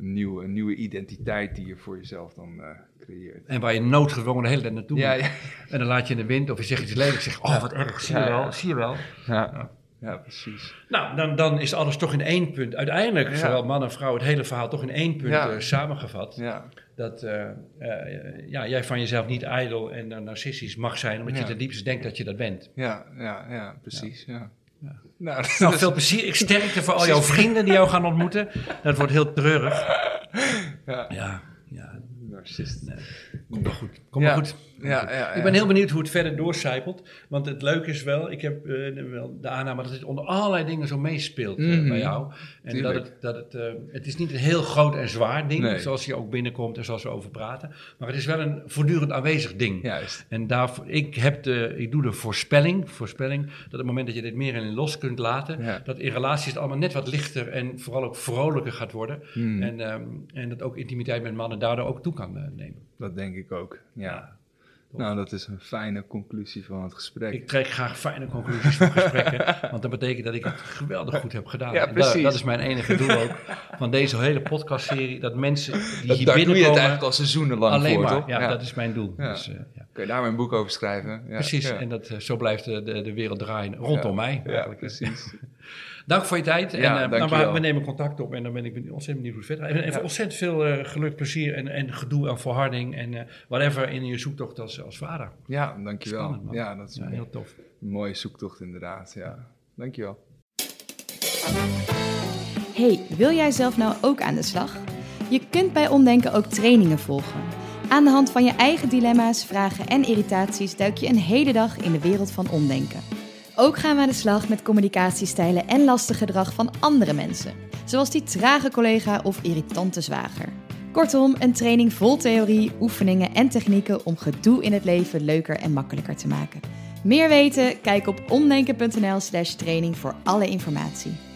een, nieuwe, een nieuwe identiteit die je voor jezelf dan eh, creëert. En waar je noodgedwongen de hele tijd naartoe Ja, moet. ja. En dan laat je in de wind of je zegt iets lelijks. Zeg, oh wat erg, zie je wel, ja. zie je wel. Ja, ja precies. Nou, dan, dan is alles toch in één punt. Uiteindelijk, Ja. zowel man en vrouw, het hele verhaal toch in één punt Ja. eh, samengevat. Ja, Dat eh, eh, ja, jij van jezelf niet ijdel en narcistisch mag zijn, omdat Ja. je ten diepste denkt dat je dat bent. ja, ja, ja precies. Ja. Nou, Nou, veel plezier. Ik sterkte voor al jouw vrienden die jou gaan ontmoeten. Dat wordt heel treurig. ja. Ja, ja, Narcist. komt wel goed. Komt Ja. wel goed. Ja, ja, Ik ben heel benieuwd hoe het verder doorcijpelt. Want het leuke is wel, ik heb eh, wel de aanname dat het onder allerlei dingen zo meespeelt eh, Mhm. bij jou. En Tuurlijk. dat het, dat het, eh, het is niet een heel groot en zwaar ding, Nee. zoals je ook binnenkomt en zoals we over praten. Maar het is wel een voortdurend aanwezig ding. Juist. En daarvoor, ik, heb de, ik doe de voorspelling, voorspelling dat op het moment dat je dit meer in los kunt laten, dat in relaties het allemaal net wat lichter en vooral ook vrolijker gaat worden. Hmm, En, ehm, en dat ook intimiteit met mannen daardoor ook toe kan nemen. dat denk ik ook. Ja. Nou, dat is een fijne conclusie van het gesprek. Ik trek graag fijne conclusies van gesprekken, want dat betekent dat ik het geweldig goed heb gedaan. Ja, dat, precies. dat is mijn enige doel ook van deze hele podcastserie, dat mensen die Dat- hier daar doe je het binnenkomen, eigenlijk al seizoenenlang alleen voor, maar, toch? ja, dat is mijn doel. Ja. Dus, eh, ja. Kun je daar een boek over schrijven? Ja, Precies, en dat, eh, zo blijft de, de, de wereld draaien rondom mij. Ja, precies. Dank voor je tijd. En, Ja, eh, nou, we, we nemen contact op en dan ben ik ontzettend benieuwd hoe het verder gaat. En even Ja. ontzettend veel eh, geluk, plezier en, en gedoe en volharding en eh, whatever in je zoektocht als, als vader. Ja, dankjewel. Spannend, ja, dat is een heel tof. mooie zoektocht inderdaad. Ja. Dankjewel. Hey, wil jij zelf nou ook aan de slag? Je kunt bij Omdenken ook trainingen volgen. Aan de hand van je eigen dilemma's, vragen en irritaties duik je een hele dag in de wereld van omdenken. Ook gaan we aan de slag met communicatiestijlen en lastig gedrag van andere mensen, zoals die trage collega of irritante zwager. Kortom, een training vol theorie, oefeningen en technieken om gedoe in het leven leuker en makkelijker te maken. Meer weten? Kijk op omdenken.nl/slash training voor alle informatie.